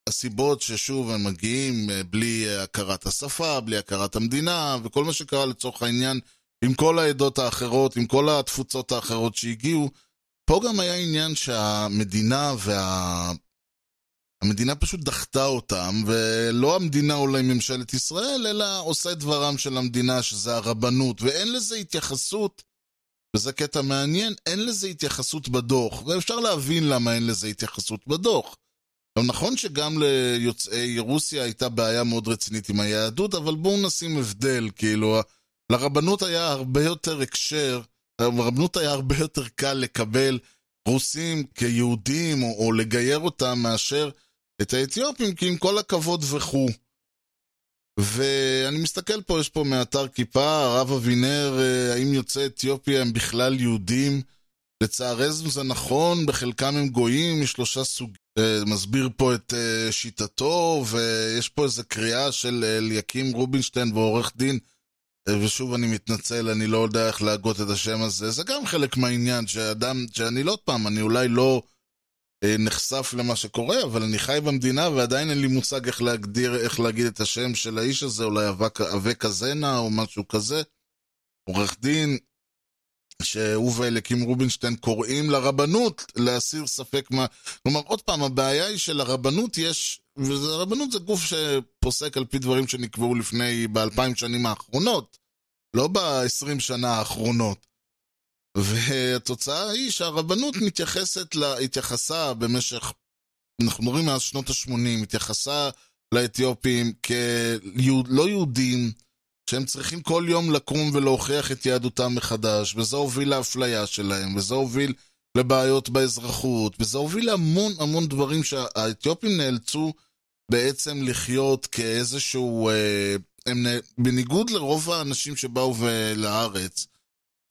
הסיבות ששוב הם מגיעים בלי הכרת השפה, בלי הכרת המדינה, וכל מה שקרה לצורך העניין עם כל העדות האחרות, עם כל התפוצות האחרות שהגיעו. פה גם היה עניין שהמדינה וה... המדינה פשוט דחתה אותם, ולא המדינה אולי ממשלת ישראל, אלא עושה דברם של המדינה, שזה הרבנות, ואין לזה התייחסות, וזה קטע מעניין, אין לזה התייחסות בדוח, ואפשר להבין למה אין לזה התייחסות בדוח. עכשיו, נכון שגם ליוצאי רוסיה הייתה בעיה מאוד רצינית עם היהדות, אבל בואו נשים הבדל, כאילו, לרבנות היה הרבה יותר הקשר, לרבנות היה הרבה יותר קל לקבל רוסים כיהודים, או, או לגייר אותם, מאשר את האתיופים, כי עם כל הכבוד וכו'. ואני מסתכל פה, יש פה מאתר כיפה, הרב אבינר, האם יוצאי אתיופיה הם בכלל יהודים? לצערנו זה נכון, בחלקם הם גויים, משלושה סוגים. מסביר פה את שיטתו, ויש פה איזו קריאה של אליקים רובינשטיין ועורך דין, ושוב אני מתנצל, אני לא יודע איך להגות את השם הזה, זה גם חלק מהעניין, שאדם, שאני לא פעם, אני אולי לא נחשף למה שקורה, אבל אני חי במדינה ועדיין אין לי מושג איך להגדיר, איך להגיד את השם של האיש הזה, אולי אבק הזנה או משהו כזה. עורך דין, שהוא ואליקים רובינשטיין קוראים לרבנות להסיר ספק מה... כלומר, עוד פעם, הבעיה היא שלרבנות יש... והרבנות זה גוף שפוסק על פי דברים שנקבעו לפני, באלפיים שנים האחרונות, לא בעשרים שנה האחרונות. והתוצאה היא שהרבנות מתייחסת, לה, התייחסה במשך, אנחנו מדברים מאז שנות ה-80, התייחסה לאתיופים כלא יהודים, שהם צריכים כל יום לקום ולהוכיח את יהדותם מחדש, וזה הוביל לאפליה שלהם, וזה הוביל לבעיות באזרחות, וזה הוביל להמון המון דברים שהאתיופים נאלצו בעצם לחיות כאיזשהו... אה, הם, בניגוד לרוב האנשים שבאו לארץ,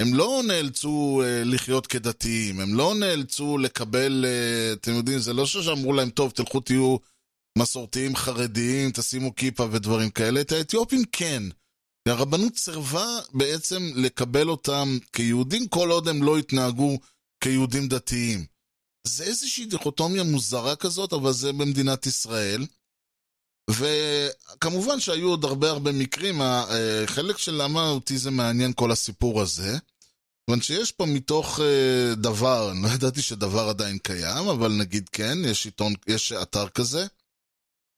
הם לא נאלצו uh, לחיות כדתיים, הם לא נאלצו לקבל, uh, אתם יודעים, זה לא שאמרו להם, טוב, תלכו תהיו מסורתיים חרדיים, תשימו כיפה ודברים כאלה, את האתיופים כן. הרבנות סירבה בעצם לקבל אותם כיהודים כל עוד הם לא התנהגו כיהודים דתיים. זה איזושהי דיכוטומיה מוזרה כזאת, אבל זה במדינת ישראל. וכמובן שהיו עוד הרבה הרבה מקרים, החלק של למה אותי זה מעניין כל הסיפור הזה, כיוון שיש פה מתוך uh, דבר, אני לא ידעתי שדבר עדיין קיים, אבל נגיד כן, יש עיתון, יש אתר כזה,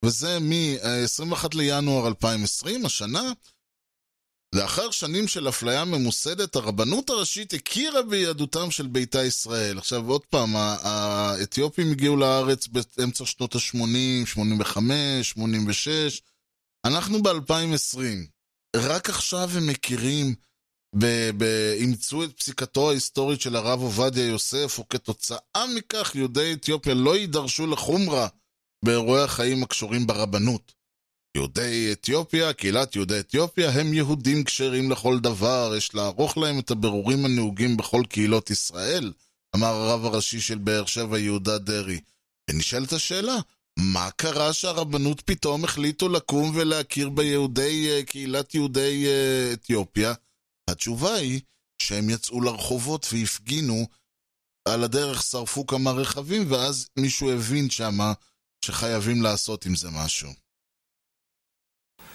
וזה מ-21 לינואר 2020, השנה, לאחר שנים של אפליה ממוסדת, הרבנות הראשית הכירה ביהדותם של ביתא ישראל. עכשיו, עוד פעם, האתיופים הגיעו לארץ באמצע שנות ה-80, 85, 86. אנחנו ב-2020. רק עכשיו הם מכירים, אימצו את פסיקתו ההיסטורית של הרב עובדיה יוסף, וכתוצאה מכך יהודי אתיופיה לא יידרשו לחומרה באירועי החיים הקשורים ברבנות. יהודי אתיופיה, קהילת יהודי אתיופיה, הם יהודים כשרים לכל דבר, יש לערוך להם את הבירורים הנהוגים בכל קהילות ישראל, אמר הרב הראשי של באר שבע יהודה דרעי. ונשאלת השאלה, מה קרה שהרבנות פתאום החליטו לקום ולהכיר ביהודי קהילת יהודי אתיופיה? התשובה היא שהם יצאו לרחובות והפגינו, על הדרך שרפו כמה רכבים, ואז מישהו הבין שמה שחייבים לעשות עם זה משהו.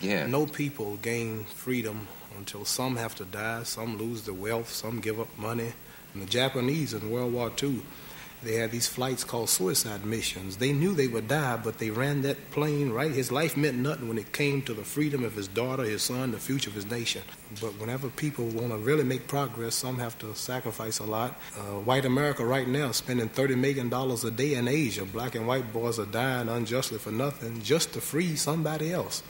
Yeah. No people gain freedom until some have to die, some lose their wealth, some give up money, And the Japanese in World War II, they had these flights called suicide missions. They knew they would die, but they ran that plane right. His life meant nothing when it came to the freedom of his daughter, his son, the future of his nation. But whenever people want to really make progress, some have to sacrifice a lot. Uh, white America right now spending $30 million a day in Asia. Black and white boys are dying unjustly for nothing just to free somebody else.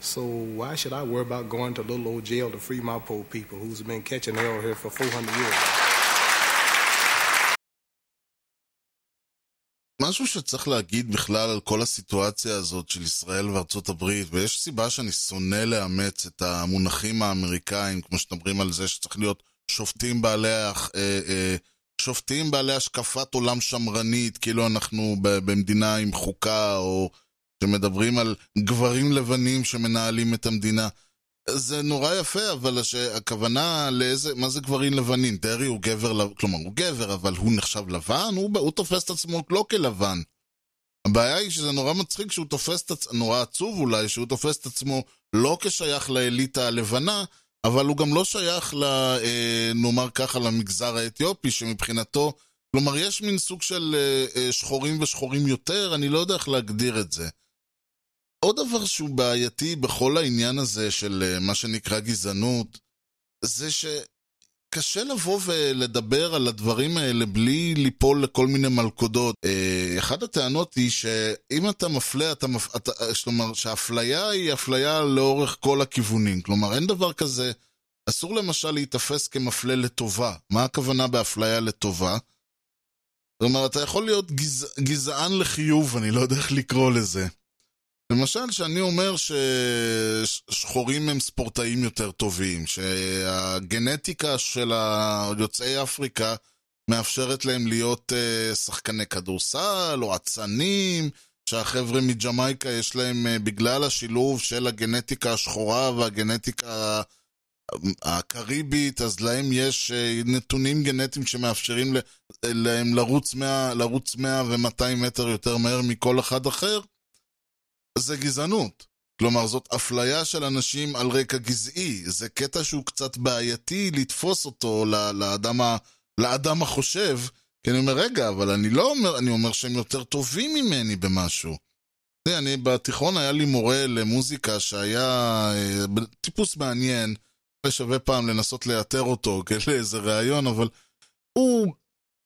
So why should I worry about going to little old jail to free my poor people who's been catching hell here for 400 years? משהו שצריך להגיד בכלל על כל הסיטואציה הזאת של ישראל וארצות הברית, ויש סיבה שאני שונא לאמץ את המונחים האמריקאים, כמו שמדברים על זה שצריך להיות שופטים בעלי, אה, אה, שופטים בעלי השקפת עולם שמרנית, כאילו אנחנו במדינה עם חוקה, או שמדברים על גברים לבנים שמנהלים את המדינה. זה נורא יפה, אבל הש... הכוונה לאיזה, מה זה גברים לבנים? דרעי הוא גבר, כלומר הוא גבר, אבל הוא נחשב לבן? הוא, הוא תופס את עצמו לא כלבן. הבעיה היא שזה נורא מצחיק שהוא תופס את עצמו, נורא עצוב אולי, שהוא תופס את עצמו לא כשייך לאליטה הלבנה, אבל הוא גם לא שייך, ל, אה, נאמר ככה, למגזר האתיופי, שמבחינתו, כלומר יש מין סוג של אה, אה, שחורים ושחורים יותר, אני לא יודע איך להגדיר את זה. עוד דבר שהוא בעייתי בכל העניין הזה של אה, מה שנקרא גזענות, זה שקשה לבוא ולדבר על הדברים האלה בלי ליפול לכל מיני מלכודות. אה, אחת הטענות היא שאם אתה מפלה, אתה מפ... אתה... כלומר, שהאפליה היא אפליה לאורך כל הכיוונים. כלומר, אין דבר כזה, אסור למשל להיתפס כמפלה לטובה. מה הכוונה באפליה לטובה? כלומר, אתה יכול להיות גז... גזען לחיוב, אני לא יודע איך לקרוא לזה. למשל, שאני אומר ששחורים הם ספורטאים יותר טובים, שהגנטיקה של יוצאי אפריקה מאפשרת להם להיות אה, שחקני כדורסל או אצנים, שהחבר'ה מג'מייקה יש להם, אה, בגלל השילוב של הגנטיקה השחורה והגנטיקה הקריבית, אז להם יש אה, נתונים גנטיים שמאפשרים להם לרוץ 100, לרוץ 100 ו-200 מטר יותר מהר מכל אחד אחר. זה גזענות. כלומר, זאת אפליה של אנשים על רקע גזעי. זה קטע שהוא קצת בעייתי לתפוס אותו לאדם, ה... לאדם החושב, כי אני אומר, רגע, אבל אני לא אומר, אני אומר שהם יותר טובים ממני במשהו. תראה, אני בתיכון היה לי מורה למוזיקה שהיה אה, טיפוס מעניין, ושווה פעם לנסות לאתר אותו כאיזה ראיון, אבל הוא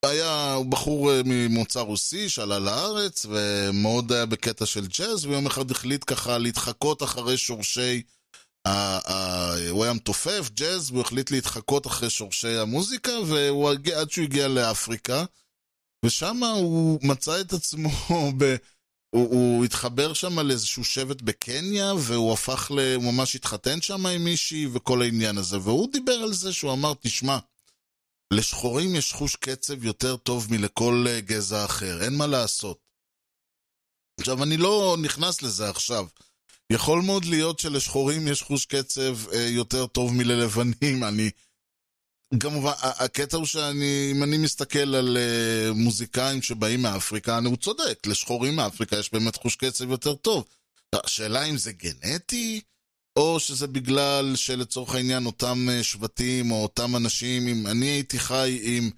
היה בחור אה, ממוצא רוסי שעלה לארץ ומאוד היה בקטע של ג'אז ויום אחד החליט ככה להתחקות אחרי שורשי הוא היה מתופף ג'אז והוא החליט להתחקות אחרי שורשי המוזיקה ועד שהוא הגיע לאפריקה ושם הוא מצא את עצמו ב... הוא, הוא התחבר שם לאיזשהו שבט בקניה והוא הפך ל... הוא ממש התחתן שם עם מישהי וכל העניין הזה. והוא דיבר על זה שהוא אמר תשמע לשחורים יש חוש קצב יותר טוב מלכל אה, גזע אחר, אין מה לעשות. עכשיו, אני לא נכנס לזה עכשיו. יכול מאוד להיות שלשחורים יש חוש קצב אה, יותר טוב מללבנים, אני... כמובן, הקטע הוא שאני, אם אני מסתכל על uh, מוזיקאים שבאים מאפריקה, הוא צודק, לשחורים מאפריקה יש באמת חוש קצב יותר טוב. השאלה אם זה גנטי, או שזה בגלל שלצורך העניין אותם אה, שבטים או אותם אנשים, אם אני הייתי חי עם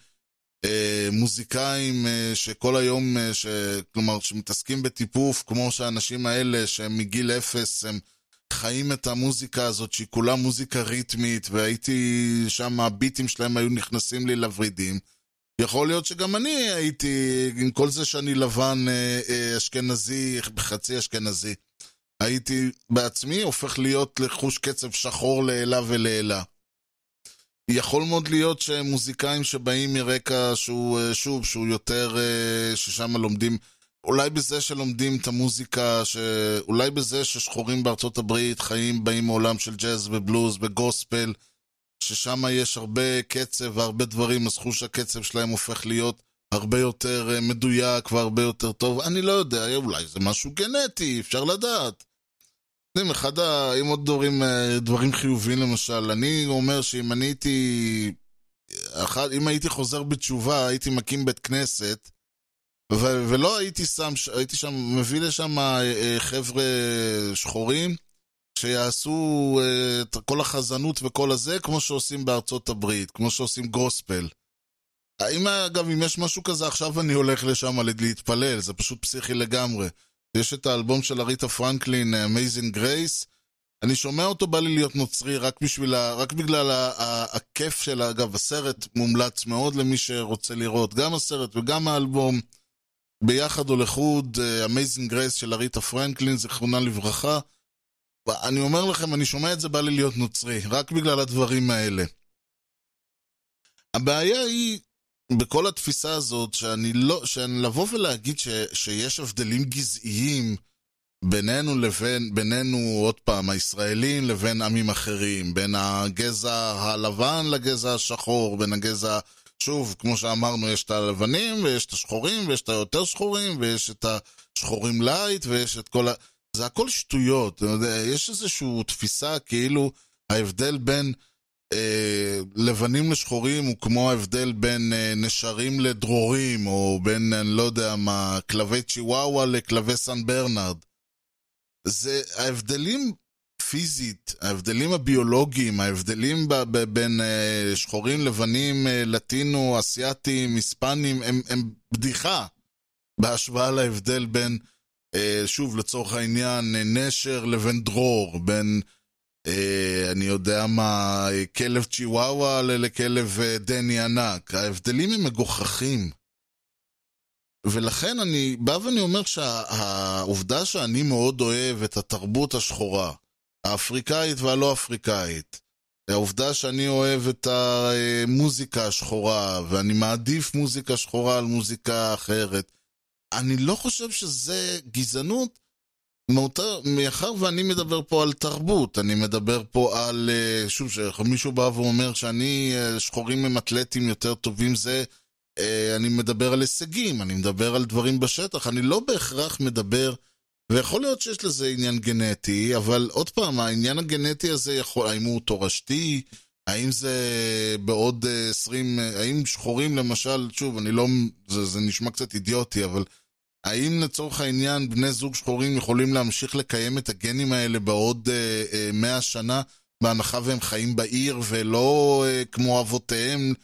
אה, מוזיקאים אה, שכל היום, אה, ש, כלומר, שמתעסקים בטיפוף, כמו שהאנשים האלה שהם מגיל אפס, הם חיים את המוזיקה הזאת שהיא כולה מוזיקה ריתמית, והייתי שם, הביטים שלהם היו נכנסים לי לוורידים. יכול להיות שגם אני הייתי, עם כל זה שאני לבן אה, אה, אשכנזי, בחצי אשכנזי. הייתי בעצמי הופך להיות לחוש קצב שחור לעילה ולעילה. יכול מאוד להיות שמוזיקאים שבאים מרקע שהוא, אה, שוב, שהוא יותר, אה, ששם לומדים, אולי בזה שלומדים את המוזיקה, ש... אולי בזה ששחורים בארצות הברית חיים, באים מעולם של ג'אז ובלוז וגוספל, ששם יש הרבה קצב והרבה דברים, אז חוש הקצב שלהם הופך להיות הרבה יותר אה, מדויק והרבה יותר טוב. אני לא יודע, אולי זה משהו גנטי, אפשר לדעת. יודעים, אחד ה... אם עוד דברים, אה, דברים חיוביים למשל, אני אומר שאם אני הייתי... אחד, אם הייתי חוזר בתשובה, הייתי מקים בית כנסת, ו- ולא הייתי שם, הייתי שם, מביא לשם אה, חבר'ה שחורים, שיעשו את כל החזנות וכל הזה, כמו שעושים בארצות הברית, כמו שעושים גוספל. האם, אגב, אם יש משהו כזה, עכשיו אני הולך לשם להתפלל, זה פשוט פסיכי לגמרי. יש את האלבום של אריתה פרנקלין, Amazing Grace, אני שומע אותו, בא לי להיות נוצרי רק, בשביל ה... רק בגלל ה... ה... הכיף של, אגב, הסרט מומלץ מאוד למי שרוצה לראות, גם הסרט וגם האלבום, ביחד או לחוד, Amazing Grace של אריתה פרנקלין, זיכרונה לברכה. אני אומר לכם, אני שומע את זה, בא לי להיות נוצרי, רק בגלל הדברים האלה. הבעיה היא, בכל התפיסה הזאת, שאני לא, שאני לבוא ולהגיד ש, שיש הבדלים גזעיים בינינו לבין, בינינו, עוד פעם, הישראלים לבין עמים אחרים, בין הגזע הלבן לגזע השחור, בין הגזע, שוב, כמו שאמרנו, יש את הלבנים, ויש את השחורים, ויש את היותר שחורים, ויש את השחורים light, ויש את כל ה... זה הכל שטויות, יש איזושהי תפיסה כאילו ההבדל בין לבנים לשחורים הוא כמו ההבדל בין אה, נשרים לדרורים, או בין, אני לא יודע מה, כלבי צ'יוואווה לכלבי סן ברנרד. זה ההבדלים פיזית, ההבדלים הביולוגיים, ההבדלים ב- ב- בין אה, שחורים, לבנים, אה, Latino, אסייתים, היספנים, הם, הם בדיחה בהשוואה להבדל בין, אה, שוב, לצורך העניין, נשר לבין דרור, בין... אה, אני יודע מה, כלב צ'יוואווה לכלב אה, דני ענק. ההבדלים הם מגוחכים. ולכן אני בא ואני אומר שהעובדה שאני מאוד אוהב את התרבות השחורה, האפריקאית והלא אפריקאית, העובדה שאני אוהב את המוזיקה השחורה, ואני מעדיף מוזיקה שחורה על מוזיקה אחרת, אני לא חושב שזה גזענות, מאחר ואני מדבר פה על תרבות, אני מדבר פה על, אה, שוב, שמישהו בא ואומר שאני, אה, שחורים הם אתלטים יותר טובים, זה, אה, אני מדבר על הישגים, אני מדבר על דברים בשטח, אני לא בהכרח מדבר, ויכול להיות שיש לזה עניין גנטי, אבל עוד פעם, העניין הגנטי הזה, יכול, האם הוא תורשתי, האם זה בעוד 20, האם שחורים למשל, שוב, אני לא, זה, זה נשמע קצת אידיוטי, אבל... האם לצורך העניין בני זוג שחורים יכולים להמשיך לקיים את הגנים האלה בעוד אה, אה, מאה שנה, בהנחה והם חיים בעיר ולא אה, כמו אבותיהם?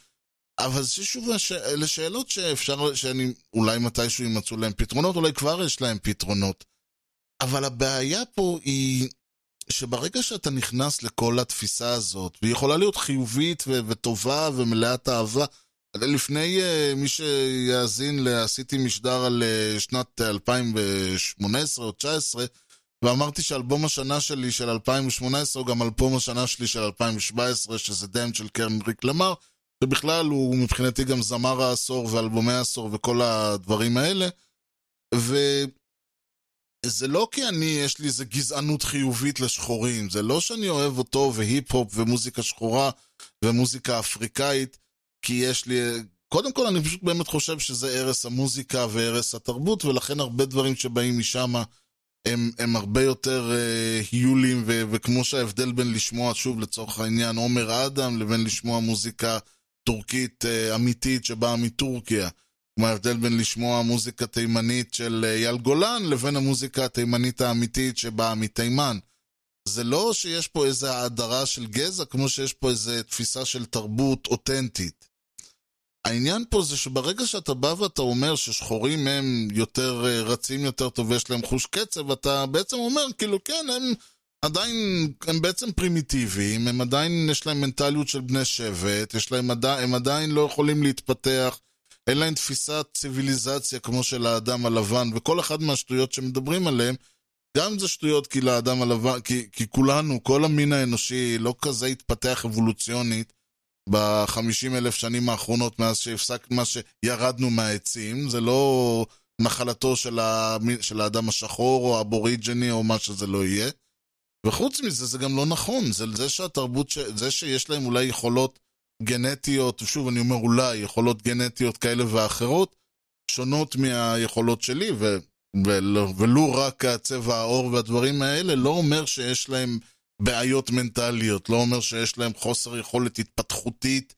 אבל זה שוב, אלה שאלות שאפשר, שאני, אולי מתישהו ימצאו להם פתרונות, אולי כבר יש להם פתרונות. אבל הבעיה פה היא שברגע שאתה נכנס לכל התפיסה הזאת, והיא יכולה להיות חיובית ו- וטובה ומלאת אהבה, לפני uh, מי שיאזין, עשיתי משדר על uh, שנת 2018 או 2019, ואמרתי שאלבום השנה שלי של 2018 הוא גם אלבום השנה שלי של 2017, שזה דאם של קרן ריק למר, ובכלל הוא מבחינתי גם זמר העשור ואלבומי העשור וכל הדברים האלה. וזה לא כי אני, יש לי איזה גזענות חיובית לשחורים, זה לא שאני אוהב אותו והיפ-הופ ומוזיקה שחורה ומוזיקה אפריקאית. כי יש לי... קודם כל, אני פשוט באמת חושב שזה ערש המוזיקה וערש התרבות, ולכן הרבה דברים שבאים משם הם, הם הרבה יותר uh, היולים, ו- וכמו שההבדל בין לשמוע, שוב, לצורך העניין, עומר אדם, לבין לשמוע מוזיקה טורקית uh, אמיתית שבאה מטורקיה. כמו ההבדל בין לשמוע מוזיקה תימנית של אייל גולן, לבין המוזיקה התימנית האמיתית שבאה מתימן. זה לא שיש פה איזו האדרה של גזע, כמו שיש פה איזו תפיסה של תרבות אותנטית. העניין פה זה שברגע שאתה בא ואתה אומר ששחורים הם יותר אה, רצים יותר טוב ויש להם חוש קצב, אתה בעצם אומר, כאילו, כן, הם עדיין, הם בעצם פרימיטיביים, הם עדיין, יש להם מנטליות של בני שבט, יש להם עדיין, הם עדיין לא יכולים להתפתח, אין להם תפיסת ציוויליזציה כמו של האדם הלבן, וכל אחד מהשטויות שמדברים עליהם, גם זה שטויות כי לאדם הלבן, כי, כי כולנו, כל המין האנושי לא כזה התפתח אבולוציונית. בחמישים אלף שנים האחרונות מאז שהפסק, מה שירדנו מהעצים, זה לא נחלתו של, ה... של האדם השחור או האבוריג'ני או מה שזה לא יהיה. וחוץ מזה זה גם לא נכון, זה זה שהתרבות, ש... זה שיש להם אולי יכולות גנטיות, שוב אני אומר אולי, יכולות גנטיות כאלה ואחרות, שונות מהיכולות שלי, ו... ולו, רק הצבע העור והדברים האלה, לא אומר שיש להם בעיות מנטליות, לא אומר שיש להם חוסר יכולת התפתחותית,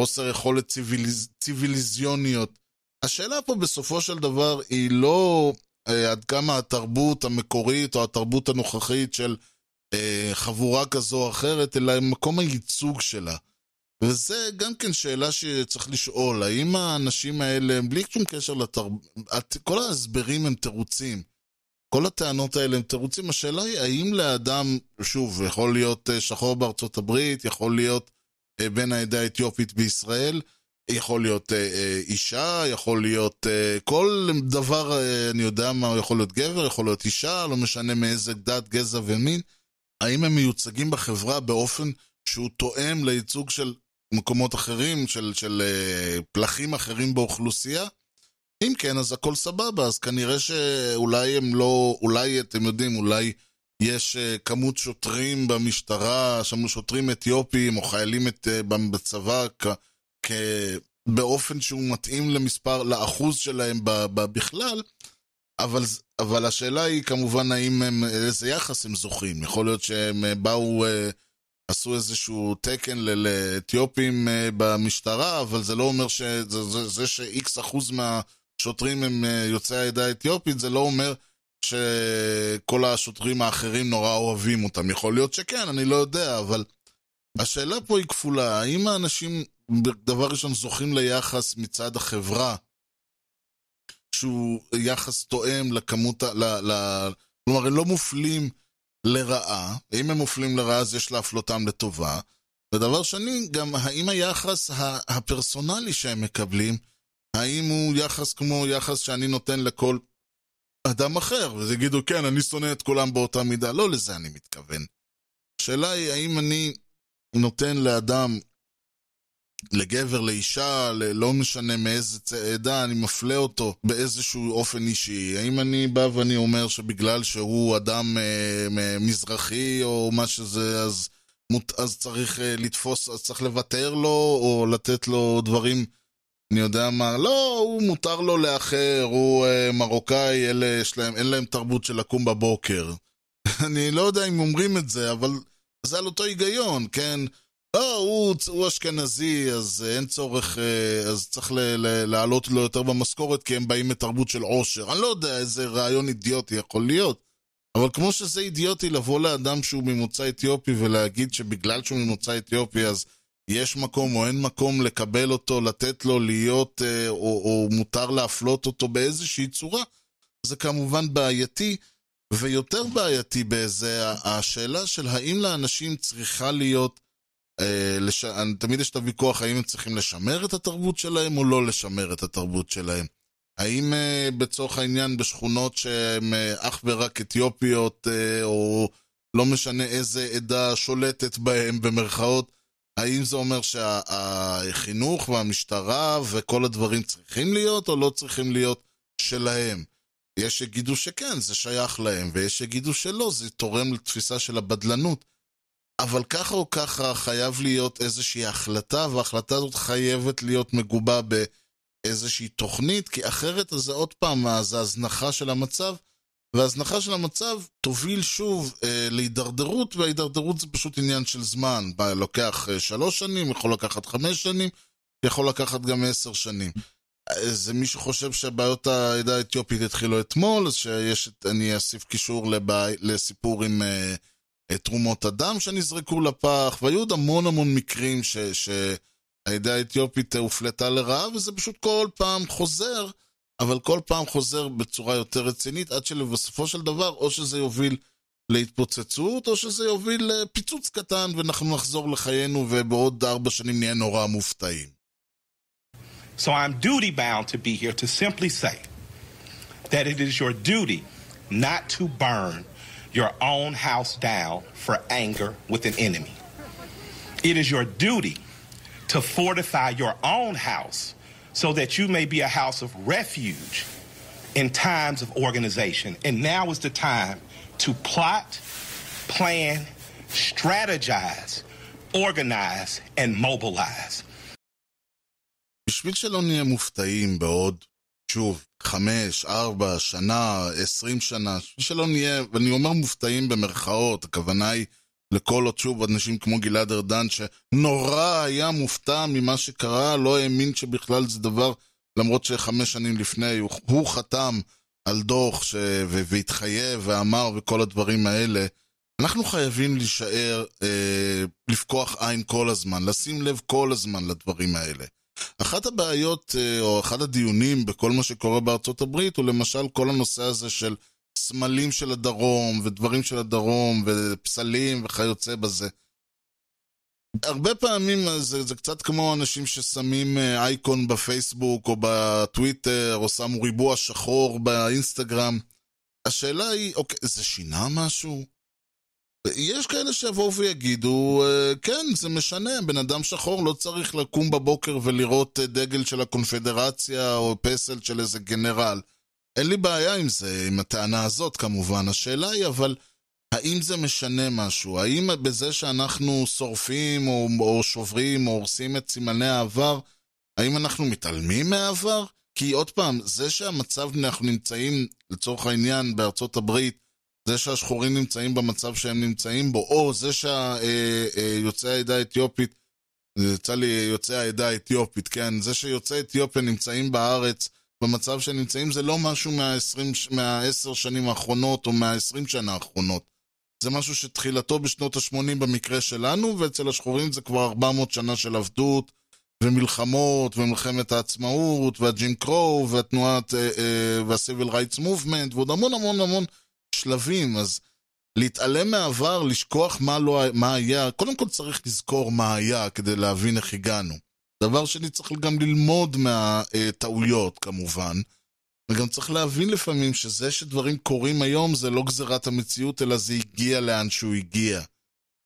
חוסר יכולת ציוויליז... ציוויליזיוניות. השאלה פה בסופו של דבר היא לא אה, עד כמה התרבות המקורית או התרבות הנוכחית של אה, חבורה כזו או אחרת, אלא מקום הייצוג שלה. וזה גם כן שאלה שצריך לשאול, האם האנשים האלה, בלי שום קשר לתרבות, כל ההסברים הם תירוצים. כל הטענות האלה הם תירוצים. השאלה היא, האם לאדם, שוב, יכול להיות אה, שחור בארצות הברית, יכול להיות אה, בן העדה האתיופית בישראל, יכול להיות אה, אישה, יכול להיות כל דבר, אני יודע מה, יכול להיות גבר, יכול להיות אישה, לא משנה מאיזה דת, גזע ומין. האם הם מיוצגים בחברה באופן שהוא תואם לייצוג של מקומות אחרים, של, של פלחים אחרים באוכלוסייה? אם כן, אז הכל סבבה, אז כנראה שאולי הם לא, אולי אתם יודעים, אולי יש uh, כמות שוטרים במשטרה, שם שוטרים אתיופים או חיילים את, uh, בצבא כ, כ, באופן שהוא מתאים למספר, לאחוז שלהם ב, ב, בכלל, אבל, אבל השאלה היא כמובן האם הם, איזה יחס הם זוכים. יכול להיות שהם באו... Uh, עשו איזשהו תקן לאתיופים אה, במשטרה, אבל זה לא אומר שזה זה, זה ש-X אחוז מהשוטרים הם אה, יוצאי העדה האתיופית, זה לא אומר שכל השוטרים האחרים נורא אוהבים אותם. יכול להיות שכן, אני לא יודע, אבל השאלה פה היא כפולה. האם האנשים, דבר ראשון, זוכים ליחס מצד החברה, שהוא יחס תואם לכמות, ל, ל, כלומר, הם לא מופלים לרעה, אם הם מופלים לרעה אז יש להפלותם לטובה. ודבר שני, גם האם היחס הפרסונלי שהם מקבלים, האם הוא יחס כמו יחס שאני נותן לכל אדם אחר, וזה יגידו, כן, אני שונא את כולם באותה מידה, לא לזה אני מתכוון. השאלה היא, האם אני נותן לאדם לגבר, לאישה, לא משנה מאיזה עדה, אני מפלה אותו באיזשהו אופן אישי. האם אני בא ואני אומר שבגלל שהוא אדם אה, מזרחי או מה שזה, אז, אז צריך אה, לתפוס, אז צריך לוותר לו או לתת לו דברים, אני יודע מה, לא, הוא מותר לו לאחר, הוא אה, מרוקאי, אלה יש להם, אין להם תרבות של לקום בבוקר. אני לא יודע אם אומרים את זה, אבל זה על אותו היגיון, כן? לא, הוא, הוא אשכנזי, אז אין צורך, אה, אז צריך להעלות לו יותר במשכורת כי הם באים מתרבות של עושר. אני לא יודע איזה רעיון אידיוטי יכול להיות. אבל כמו שזה אידיוטי לבוא לאדם שהוא ממוצא אתיופי ולהגיד שבגלל שהוא ממוצא אתיופי אז יש מקום או אין מקום לקבל אותו, לתת לו להיות, אה, או, או מותר להפלות אותו באיזושהי צורה, זה כמובן בעייתי. ויותר בעייתי באיזה, השאלה של האם לאנשים צריכה להיות אה, לש... תמיד יש את הוויכוח האם הם צריכים לשמר את התרבות שלהם או לא לשמר את התרבות שלהם. האם uh, בצורך העניין בשכונות שהן uh, אך ורק אתיופיות, uh, או לא משנה איזה עדה שולטת בהן במרכאות, האם זה אומר שהחינוך שה- והמשטרה וכל הדברים צריכים להיות או לא צריכים להיות שלהם? יש שיגידו שכן, זה שייך להם, ויש שיגידו שלא, זה תורם לתפיסה של הבדלנות. אבל ככה או ככה חייב להיות איזושהי החלטה, וההחלטה הזאת חייבת להיות מגובה באיזושהי תוכנית, כי אחרת זה עוד פעם, זה הזנחה של המצב, והזנחה של המצב תוביל שוב אה, להידרדרות, וההידרדרות זה פשוט עניין של זמן. לוקח אה, שלוש שנים, יכול לקחת חמש שנים, יכול לקחת גם עשר שנים. זה מי שחושב שבעיות העדה האתיופית התחילו אתמול, אז שיש, אני אוסיף קישור לבע... לסיפור עם... אה, תרומות אדם שנזרקו לפח, והיו עוד המון המון מקרים ש... שהעדה האתיופית הופלטה לרעה, וזה פשוט כל פעם חוזר, אבל כל פעם חוזר בצורה יותר רצינית, עד שבסופו של דבר, או שזה יוביל להתפוצצות, או שזה יוביל לפיצוץ קטן, ואנחנו נחזור לחיינו, ובעוד ארבע שנים נהיה נורא מופתעים. So I'm duty bound to be here to simply say that it is your duty not to burn your own house down for anger with an enemy. It is your duty to fortify your own house so that you may be a house of refuge in times of organization. And now is the time to plot, plan, strategize, organize, and mobilize. בשביל שלא נהיה מופתעים בעוד שוב, חמש, ארבע, שנה, עשרים שנה, שלא נהיה, ואני אומר מופתעים במרכאות, הכוונה היא לכל עוד שוב אנשים כמו גלעד ארדן, שנורא היה מופתע ממה שקרה, לא האמין שבכלל זה דבר, למרות שחמש שנים לפני הוא, הוא חתם על דוח ש... והתחייב ואמר וכל הדברים האלה, אנחנו חייבים להישאר, אה, לפקוח עין כל הזמן, לשים לב כל הזמן לדברים האלה. אחת הבעיות, אה, או אחד הדיונים בכל מה שקורה בארצות הברית, הוא למשל כל הנושא הזה של סמלים של הדרום, ודברים של הדרום, ופסלים וכיוצא בזה. הרבה פעמים זה, זה קצת כמו אנשים ששמים אה, אייקון בפייסבוק או בטוויטר, או שמו ריבוע שחור באינסטגרם. השאלה היא, אוקיי, זה שינה משהו? יש כאלה שיבואו ויגידו, אה, כן, זה משנה, בן אדם שחור לא צריך לקום בבוקר ולראות אה, דגל של הקונפדרציה או פסל של איזה גנרל. אין לי בעיה עם זה, עם הטענה הזאת כמובן. השאלה היא אבל, האם זה משנה משהו? האם בזה שאנחנו שורפים או, או שוברים או הורסים את סימני העבר, האם אנחנו מתעלמים מהעבר? כי עוד פעם, זה שהמצב אנחנו נמצאים, לצורך העניין, בארצות הברית, זה שהשחורים נמצאים במצב שהם נמצאים בו, או זה שיוצאי העדה האתיופית, יצא לי יוצאי העדה האתיופית, כן, זה שיוצאי אתיופיה נמצאים בארץ במצב שהם נמצאים, זה לא משהו מה-20, מה-10 שנים האחרונות או מה-20 שנה האחרונות. זה משהו שתחילתו בשנות ה-80 במקרה שלנו, ואצל השחורים זה כבר 400 שנה של עבדות, ומלחמות, ומלחמת העצמאות, והג'ים קרו, והתנועת, וה-Civil Rights Movement, ועוד המון המון המון שלבים, אז להתעלם מהעבר, לשכוח מה, לא, מה היה, קודם כל צריך לזכור מה היה כדי להבין איך הגענו. דבר שני, צריך גם ללמוד מהטעויות כמובן, וגם צריך להבין לפעמים שזה שדברים קורים היום זה לא גזירת המציאות, אלא זה הגיע לאן שהוא הגיע.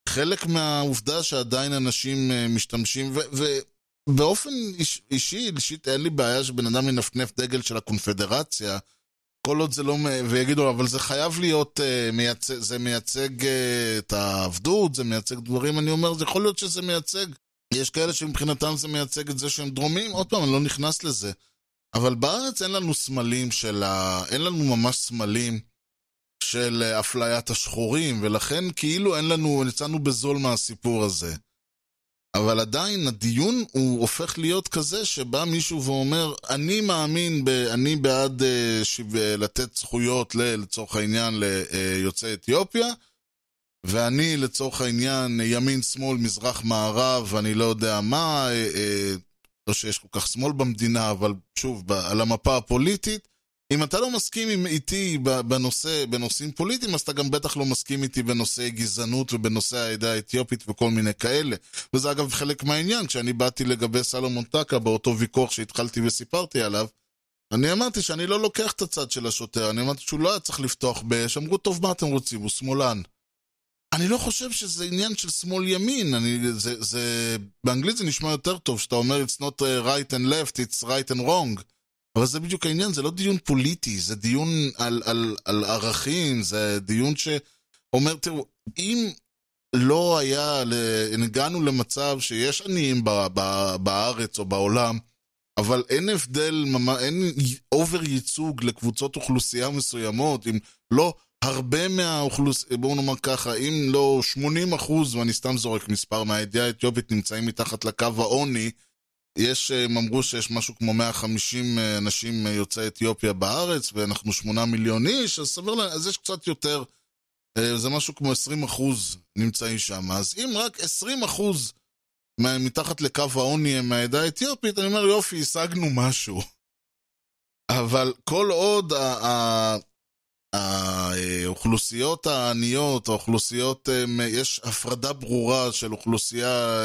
חלק מהעובדה שעדיין אנשים משתמשים, ובאופן איש, אישי, אישית אין לי בעיה שבן אדם ינפנף דגל של הקונפדרציה, כל עוד זה לא, ויגידו, אבל זה חייב להיות, מייצג, זה מייצג את העבדות, זה מייצג דברים, אני אומר, זה יכול להיות שזה מייצג. יש כאלה שמבחינתם זה מייצג את זה שהם דרומים, עוד פעם, אני לא נכנס לזה. אבל בארץ אין לנו סמלים של ה... אין לנו ממש סמלים של אפליית השחורים, ולכן כאילו אין לנו, יצאנו בזול מהסיפור הזה. אבל עדיין הדיון הוא הופך להיות כזה שבא מישהו ואומר, אני מאמין, ב, אני בעד uh, שו, לתת זכויות ל, לצורך העניין ליוצאי אתיופיה, ואני לצורך העניין ימין, שמאל, מזרח, מערב, אני לא יודע מה, uh, uh, לא שיש כל כך שמאל במדינה, אבל שוב, על המפה הפוליטית, אם אתה לא מסכים איתי בנושא, בנושאים פוליטיים, אז אתה גם בטח לא מסכים איתי בנושאי גזענות ובנושא העדה האתיופית וכל מיני כאלה. וזה אגב חלק מהעניין, כשאני באתי לגבי סלומון טקה באותו ויכוח שהתחלתי וסיפרתי עליו, אני אמרתי שאני לא לוקח את הצד של השוטר, אני אמרתי שהוא לא היה צריך לפתוח באש, אמרו, טוב, מה אתם רוצים? הוא שמאלן. אני לא חושב שזה עניין של שמאל-ימין, אני, זה, זה, באנגלית זה נשמע יותר טוב, שאתה אומר it's not right and left, it's right and wrong. אבל זה בדיוק העניין, זה לא דיון פוליטי, זה דיון על, על, על ערכים, זה דיון שאומר, תראו, אם לא היה, הגענו למצב שיש עניים בארץ או בעולם, אבל אין הבדל, אין אובר ייצוג לקבוצות אוכלוסייה מסוימות, אם לא הרבה מהאוכלוסייה, בואו נאמר ככה, אם לא 80 אחוז, ואני סתם זורק מספר מהידיעה האתיופית, נמצאים מתחת לקו העוני, יש, הם אמרו שיש משהו כמו 150 אנשים יוצאי אתיופיה בארץ, ואנחנו 8 מיליון איש, אז סביר להם, אז יש קצת יותר, זה משהו כמו 20 אחוז נמצאים שם. אז אם רק 20 אחוז מתחת לקו העוני הם מהעדה האתיופית, אני אומר, יופי, השגנו משהו. אבל כל עוד האוכלוסיות העניות, האוכלוסיות, יש הפרדה ברורה של אוכלוסייה,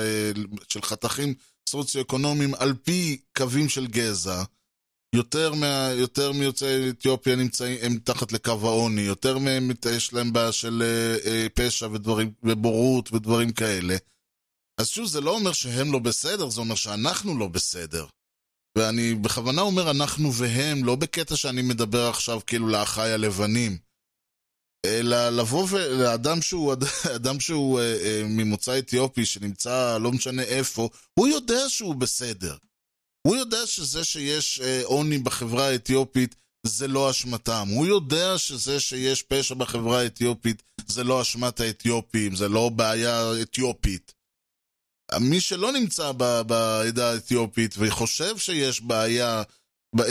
של חתכים סוציו-אקונומיים על פי קווים של גזע. יותר, מה, יותר מיוצאי אתיופיה נמצאים, הם מתחת לקו העוני, יותר מהם יש להם בעיה של אה, פשע ודברים, ובורות ודברים כאלה. אז שוב, זה לא אומר שהם לא בסדר, זה אומר שאנחנו לא בסדר. ואני בכוונה אומר אנחנו והם, לא בקטע שאני מדבר עכשיו כאילו לאחיי הלבנים. אלא לבוא ולאדם שהוא, אדם שהוא אה, אה, ממוצא אתיופי, שנמצא לא משנה איפה, הוא יודע שהוא בסדר. הוא יודע שזה שיש עוני אה, בחברה האתיופית זה לא אשמתם. הוא יודע שזה שיש פשע בחברה האתיופית זה לא אשמת האתיופים, זה לא בעיה אתיופית. מי שלא נמצא בעדה האתיופית וחושב שיש בעיה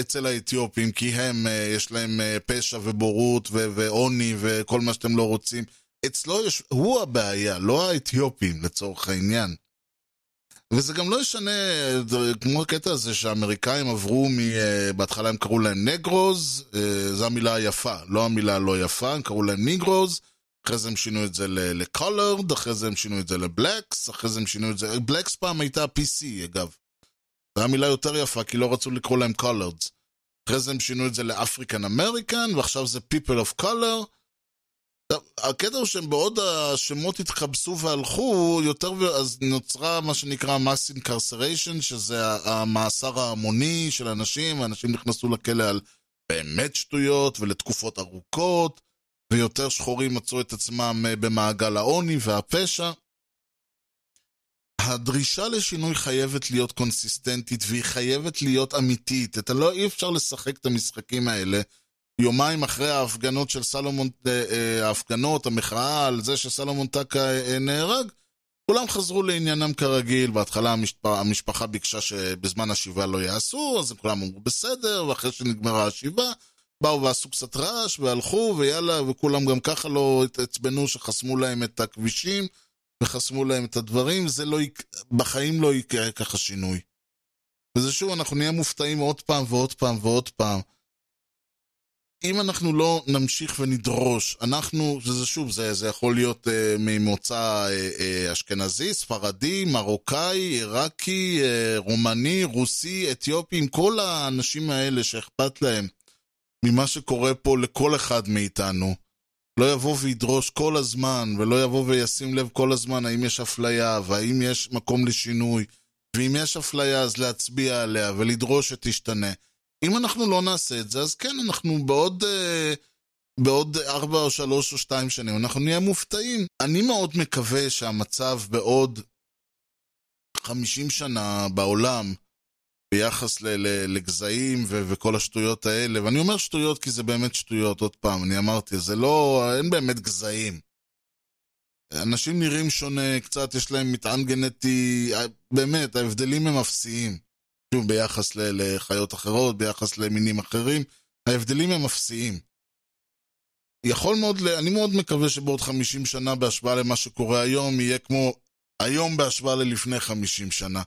אצל האתיופים, כי הם, יש להם פשע ובורות ועוני וכל מה שאתם לא רוצים, אצלו יש, הוא הבעיה, לא האתיופים לצורך העניין. וזה גם לא ישנה, כמו הקטע הזה שהאמריקאים עברו, מ, אה, בהתחלה הם קראו להם Negroes, אה, זו המילה היפה, לא המילה הלא יפה, הם קראו להם Negroes, אחרי זה הם שינו את זה ל colored, אחרי זה הם שינו את זה ל blacks, אחרי זה הם שינו את זה, blacks פעם הייתה PC אגב. זו הייתה מילה יותר יפה, כי לא רצו לקרוא להם coloreds. אחרי זה הם שינו את זה ל African American, ועכשיו זה people of color. הקטע הוא שהם בעוד השמות התכבסו והלכו, יותר ו... אז נוצרה מה שנקרא mass incarceration, שזה המאסר ההמוני של אנשים, האנשים נכנסו לכלא על באמת שטויות ולתקופות ארוכות, ויותר שחורים מצאו את עצמם במעגל העוני והפשע. הדרישה לשינוי חייבת להיות קונסיסטנטית והיא חייבת להיות אמיתית. אתה לא, אי אפשר לשחק את המשחקים האלה. יומיים אחרי ההפגנות של סלומון, אה, אה, ההפגנות, המחאה על זה שסלומון טקה אה, נהרג, כולם חזרו לעניינם כרגיל. בהתחלה המשפחה, המשפחה ביקשה שבזמן השבעה לא יעשו, אז כולם אמרו בסדר, ואחרי שנגמרה השבעה, באו ועשו קצת רעש, והלכו, ויאללה, וכולם גם ככה לא התעצבנו שחסמו להם את הכבישים. וחסמו להם את הדברים, זה לא יק... בחיים לא יקרה ככה שינוי. וזה שוב, אנחנו נהיה מופתעים עוד פעם ועוד פעם ועוד פעם. אם אנחנו לא נמשיך ונדרוש, אנחנו, וזה שוב, זה, זה יכול להיות אה, ממוצא אה, אה, אשכנזי, ספרדי, מרוקאי, עיראקי, אה, רומני, רוסי, אתיופי, עם כל האנשים האלה שאכפת להם ממה שקורה פה לכל אחד מאיתנו. לא יבוא וידרוש כל הזמן, ולא יבוא וישים לב כל הזמן האם יש אפליה, והאם יש מקום לשינוי, ואם יש אפליה אז להצביע עליה ולדרוש שתשתנה. אם אנחנו לא נעשה את זה, אז כן, אנחנו בעוד, אה, בעוד ארבע או שלוש או שתיים שנים, אנחנו נהיה מופתעים. אני מאוד מקווה שהמצב בעוד חמישים שנה בעולם, ביחס לגזעים וכל השטויות האלה, ואני אומר שטויות כי זה באמת שטויות, עוד פעם, אני אמרתי, זה לא, אין באמת גזעים. אנשים נראים שונה, קצת יש להם מטען גנטי, באמת, ההבדלים הם אפסיים. שוב, ביחס לחיות אחרות, ביחס למינים אחרים, ההבדלים הם אפסיים. יכול מאוד, אני מאוד מקווה שבעוד 50 שנה בהשוואה למה שקורה היום, יהיה כמו היום בהשוואה ללפני 50 שנה.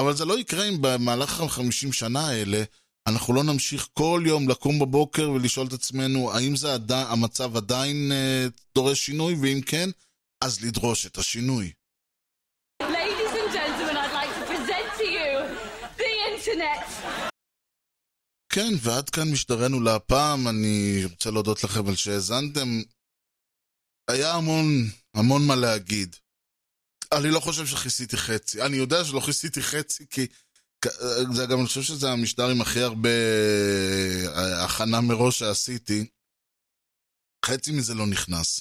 אבל זה לא יקרה אם במהלך החמישים שנה האלה אנחנו לא נמשיך כל יום לקום בבוקר ולשאול את עצמנו האם זה עדי, המצב עדיין אה, דורש שינוי, ואם כן, אז לדרוש את השינוי. כן, ועד כאן משדרנו להפעם, אני רוצה להודות לכם על שהאזנתם. היה המון, המון מה להגיד. אני לא חושב שכיסיתי חצי. אני יודע שלא כיסיתי חצי, כי... זה גם, אני חושב שזה המשדר עם הכי הרבה אה, הכנה מראש שעשיתי. חצי מזה לא נכנס.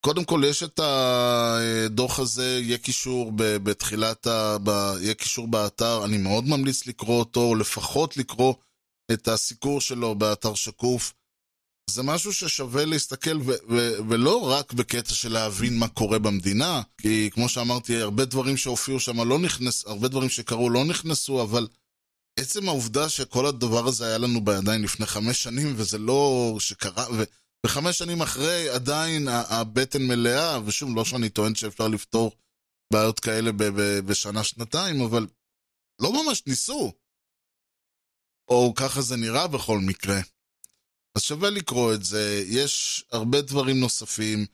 קודם כל, יש את הדוח הזה, יהיה קישור בתחילת ה... ב... יהיה קישור באתר, אני מאוד ממליץ לקרוא אותו, או לפחות לקרוא את הסיקור שלו באתר שקוף. זה משהו ששווה להסתכל, ו- ו- ולא רק בקטע של להבין מה קורה במדינה, כי כמו שאמרתי, הרבה דברים שהופיעו שם לא נכנסו, הרבה דברים שקרו לא נכנסו, אבל עצם העובדה שכל הדבר הזה היה לנו בידיים לפני חמש שנים, וזה לא שקרה, ו- וחמש שנים אחרי עדיין הבטן מלאה, ושוב, לא שאני טוען שאפשר לפתור בעיות כאלה ב- ב- בשנה-שנתיים, אבל לא ממש ניסו. או ככה זה נראה בכל מקרה. אז שווה לקרוא את זה, יש הרבה דברים נוספים.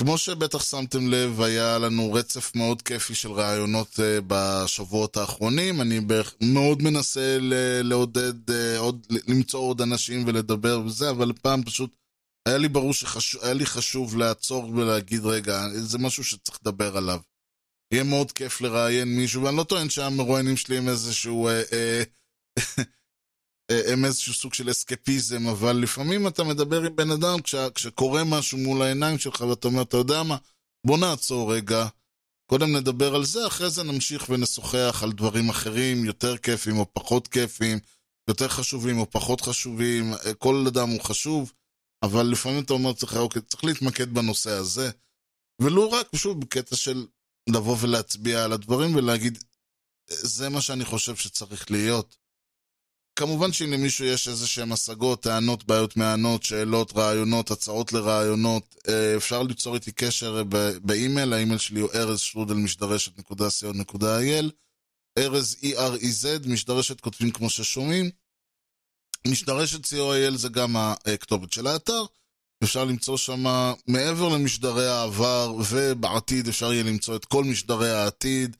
כמו שבטח שמתם לב, היה לנו רצף מאוד כיפי של רעיונות uh, בשבועות האחרונים. אני מאוד מנסה לעודד, uh, עוד, למצוא עוד אנשים ולדבר וזה, אבל פעם פשוט היה לי ברור שהיה לי חשוב לעצור ולהגיד, רגע, זה משהו שצריך לדבר עליו. יהיה מאוד כיף לראיין מישהו, ואני לא טוען שהמרואיינים שלי הם איזשהו... Uh, הם איזשהו סוג של אסקפיזם, אבל לפעמים אתה מדבר עם בן אדם כש, כשקורה משהו מול העיניים שלך ואתה אומר, אתה יודע מה, בוא נעצור רגע, קודם נדבר על זה, אחרי זה נמשיך ונשוחח על דברים אחרים, יותר כיפים או פחות כיפים, יותר חשובים או פחות חשובים, כל אדם הוא חשוב, אבל לפעמים אתה אומר, צריך, אוקיי, צריך להתמקד בנושא הזה, ולא רק, שוב, בקטע של לבוא ולהצביע על הדברים ולהגיד, זה מה שאני חושב שצריך להיות. כמובן שאם למישהו יש איזה שהם השגות, טענות, בעיות מהענות, שאלות, רעיונות, הצעות לרעיונות, אה, אפשר ליצור איתי קשר ב- באימייל, האימייל שלי הוא ארז שרודל משדרשת.co.il ארז E-R-E-Z, משדרשת כותבים כמו ששומעים. משדרשת co.il זה גם הכתובת של האתר. אפשר למצוא שם, מעבר למשדרי העבר ובעתיד אפשר יהיה למצוא את כל משדרי העתיד.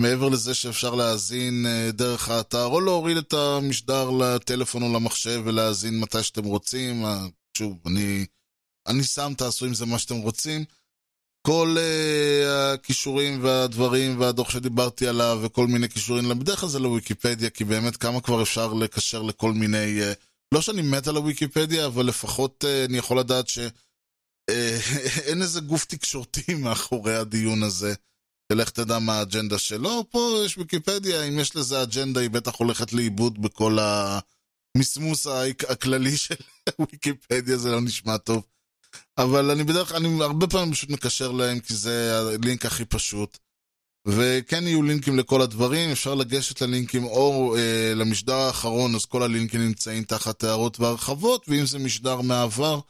מעבר לזה שאפשר להאזין אה, דרך האתר, או להוריד את המשדר לטלפון או למחשב ולהאזין מתי שאתם רוצים. אה, שוב, אני, אני שם, תעשו עם זה מה שאתם רוצים. כל uh, הכישורים והדברים והדוח שדיברתי עליו וכל מיני כישורים, בדרך כלל זה לוויקיפדיה, כי באמת כמה כבר אפשר לקשר לכל מיני... Uh, לא שאני מת על הוויקיפדיה, אבל לפחות uh, אני יכול לדעת שאין uh, איזה גוף תקשורתי מאחורי הדיון הזה. ולך תדע מה האג'נדה שלו, פה יש ויקיפדיה, אם יש לזה אג'נדה היא בטח הולכת לאיבוד בכל המסמוס הכללי של ויקיפדיה, זה לא נשמע טוב. אבל אני בדרך כלל, אני הרבה פעמים פשוט מקשר להם, כי זה הלינק הכי פשוט. וכן יהיו לינקים לכל הדברים, אפשר לגשת ללינקים או אה, למשדר האחרון, אז כל הלינקים נמצאים תחת הערות והרחבות, ואם זה משדר מהעבר,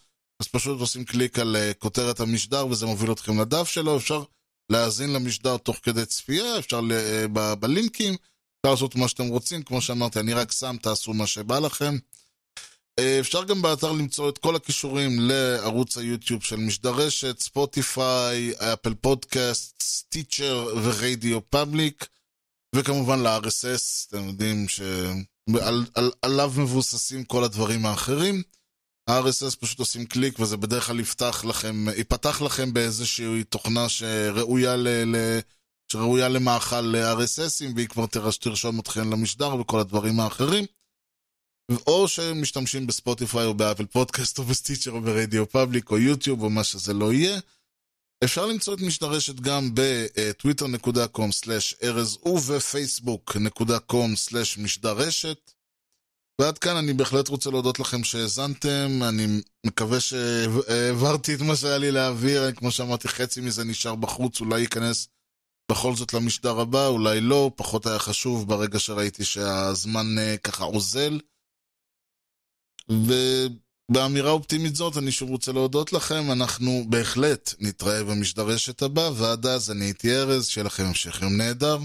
אז פשוט עושים קליק על אה, כותרת המשדר וזה מוביל אתכם לדף שלו, אפשר להאזין למשדר תוך כדי צפייה, אפשר ל, אה, ב, בלינקים, אפשר לעשות מה שאתם רוצים, כמו שאמרתי, אני רק שם, תעשו מה שבא לכם. אה, אפשר גם באתר למצוא את כל הקישורים לערוץ היוטיוב של משדרשת, Spotify, Apple Podcast, Stitcher ו RadioPublic, וכמובן ל-RSS, אתם יודעים שעליו מבוססים כל הדברים האחרים. ה-RSS פשוט עושים קליק וזה בדרך כלל יפתח לכם, ייפתח לכם באיזושהי תוכנה שראויה, ל, ל, שראויה למאכל ל-RSSים והיא כבר תרשום אתכם למשדר וכל הדברים האחרים. או שמשתמשים ב Spotify או ב Apple Podcast או ב Stitcher או ב RadioPublic או יוטיוב או מה שזה לא יהיה. אפשר למצוא את משדרשת גם ב Twitter.com/ארז וב Facebook.com/משדרשת. ועד כאן אני בהחלט רוצה להודות לכם שהאזנתם, אני מקווה שהעברתי את מה שהיה לי להעביר, כמו שאמרתי, חצי מזה נשאר בחוץ, אולי ייכנס בכל זאת למשדר הבא, אולי לא, פחות היה חשוב ברגע שראיתי שהזמן אה, ככה אוזל. ובאמירה אופטימית זאת אני שוב רוצה להודות לכם, אנחנו בהחלט נתראה במשדרשת הבא, ועד אז אני הייתי ארז, שיהיה לכם המשך יום נהדר,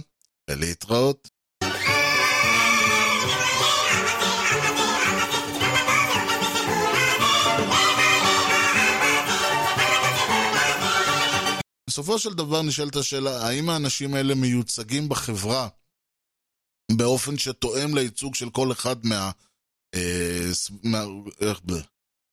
ולהתראות. בסופו של דבר נשאלת השאלה, האם האנשים האלה מיוצגים בחברה באופן שתואם לייצוג של כל אחד מה... אה, מה...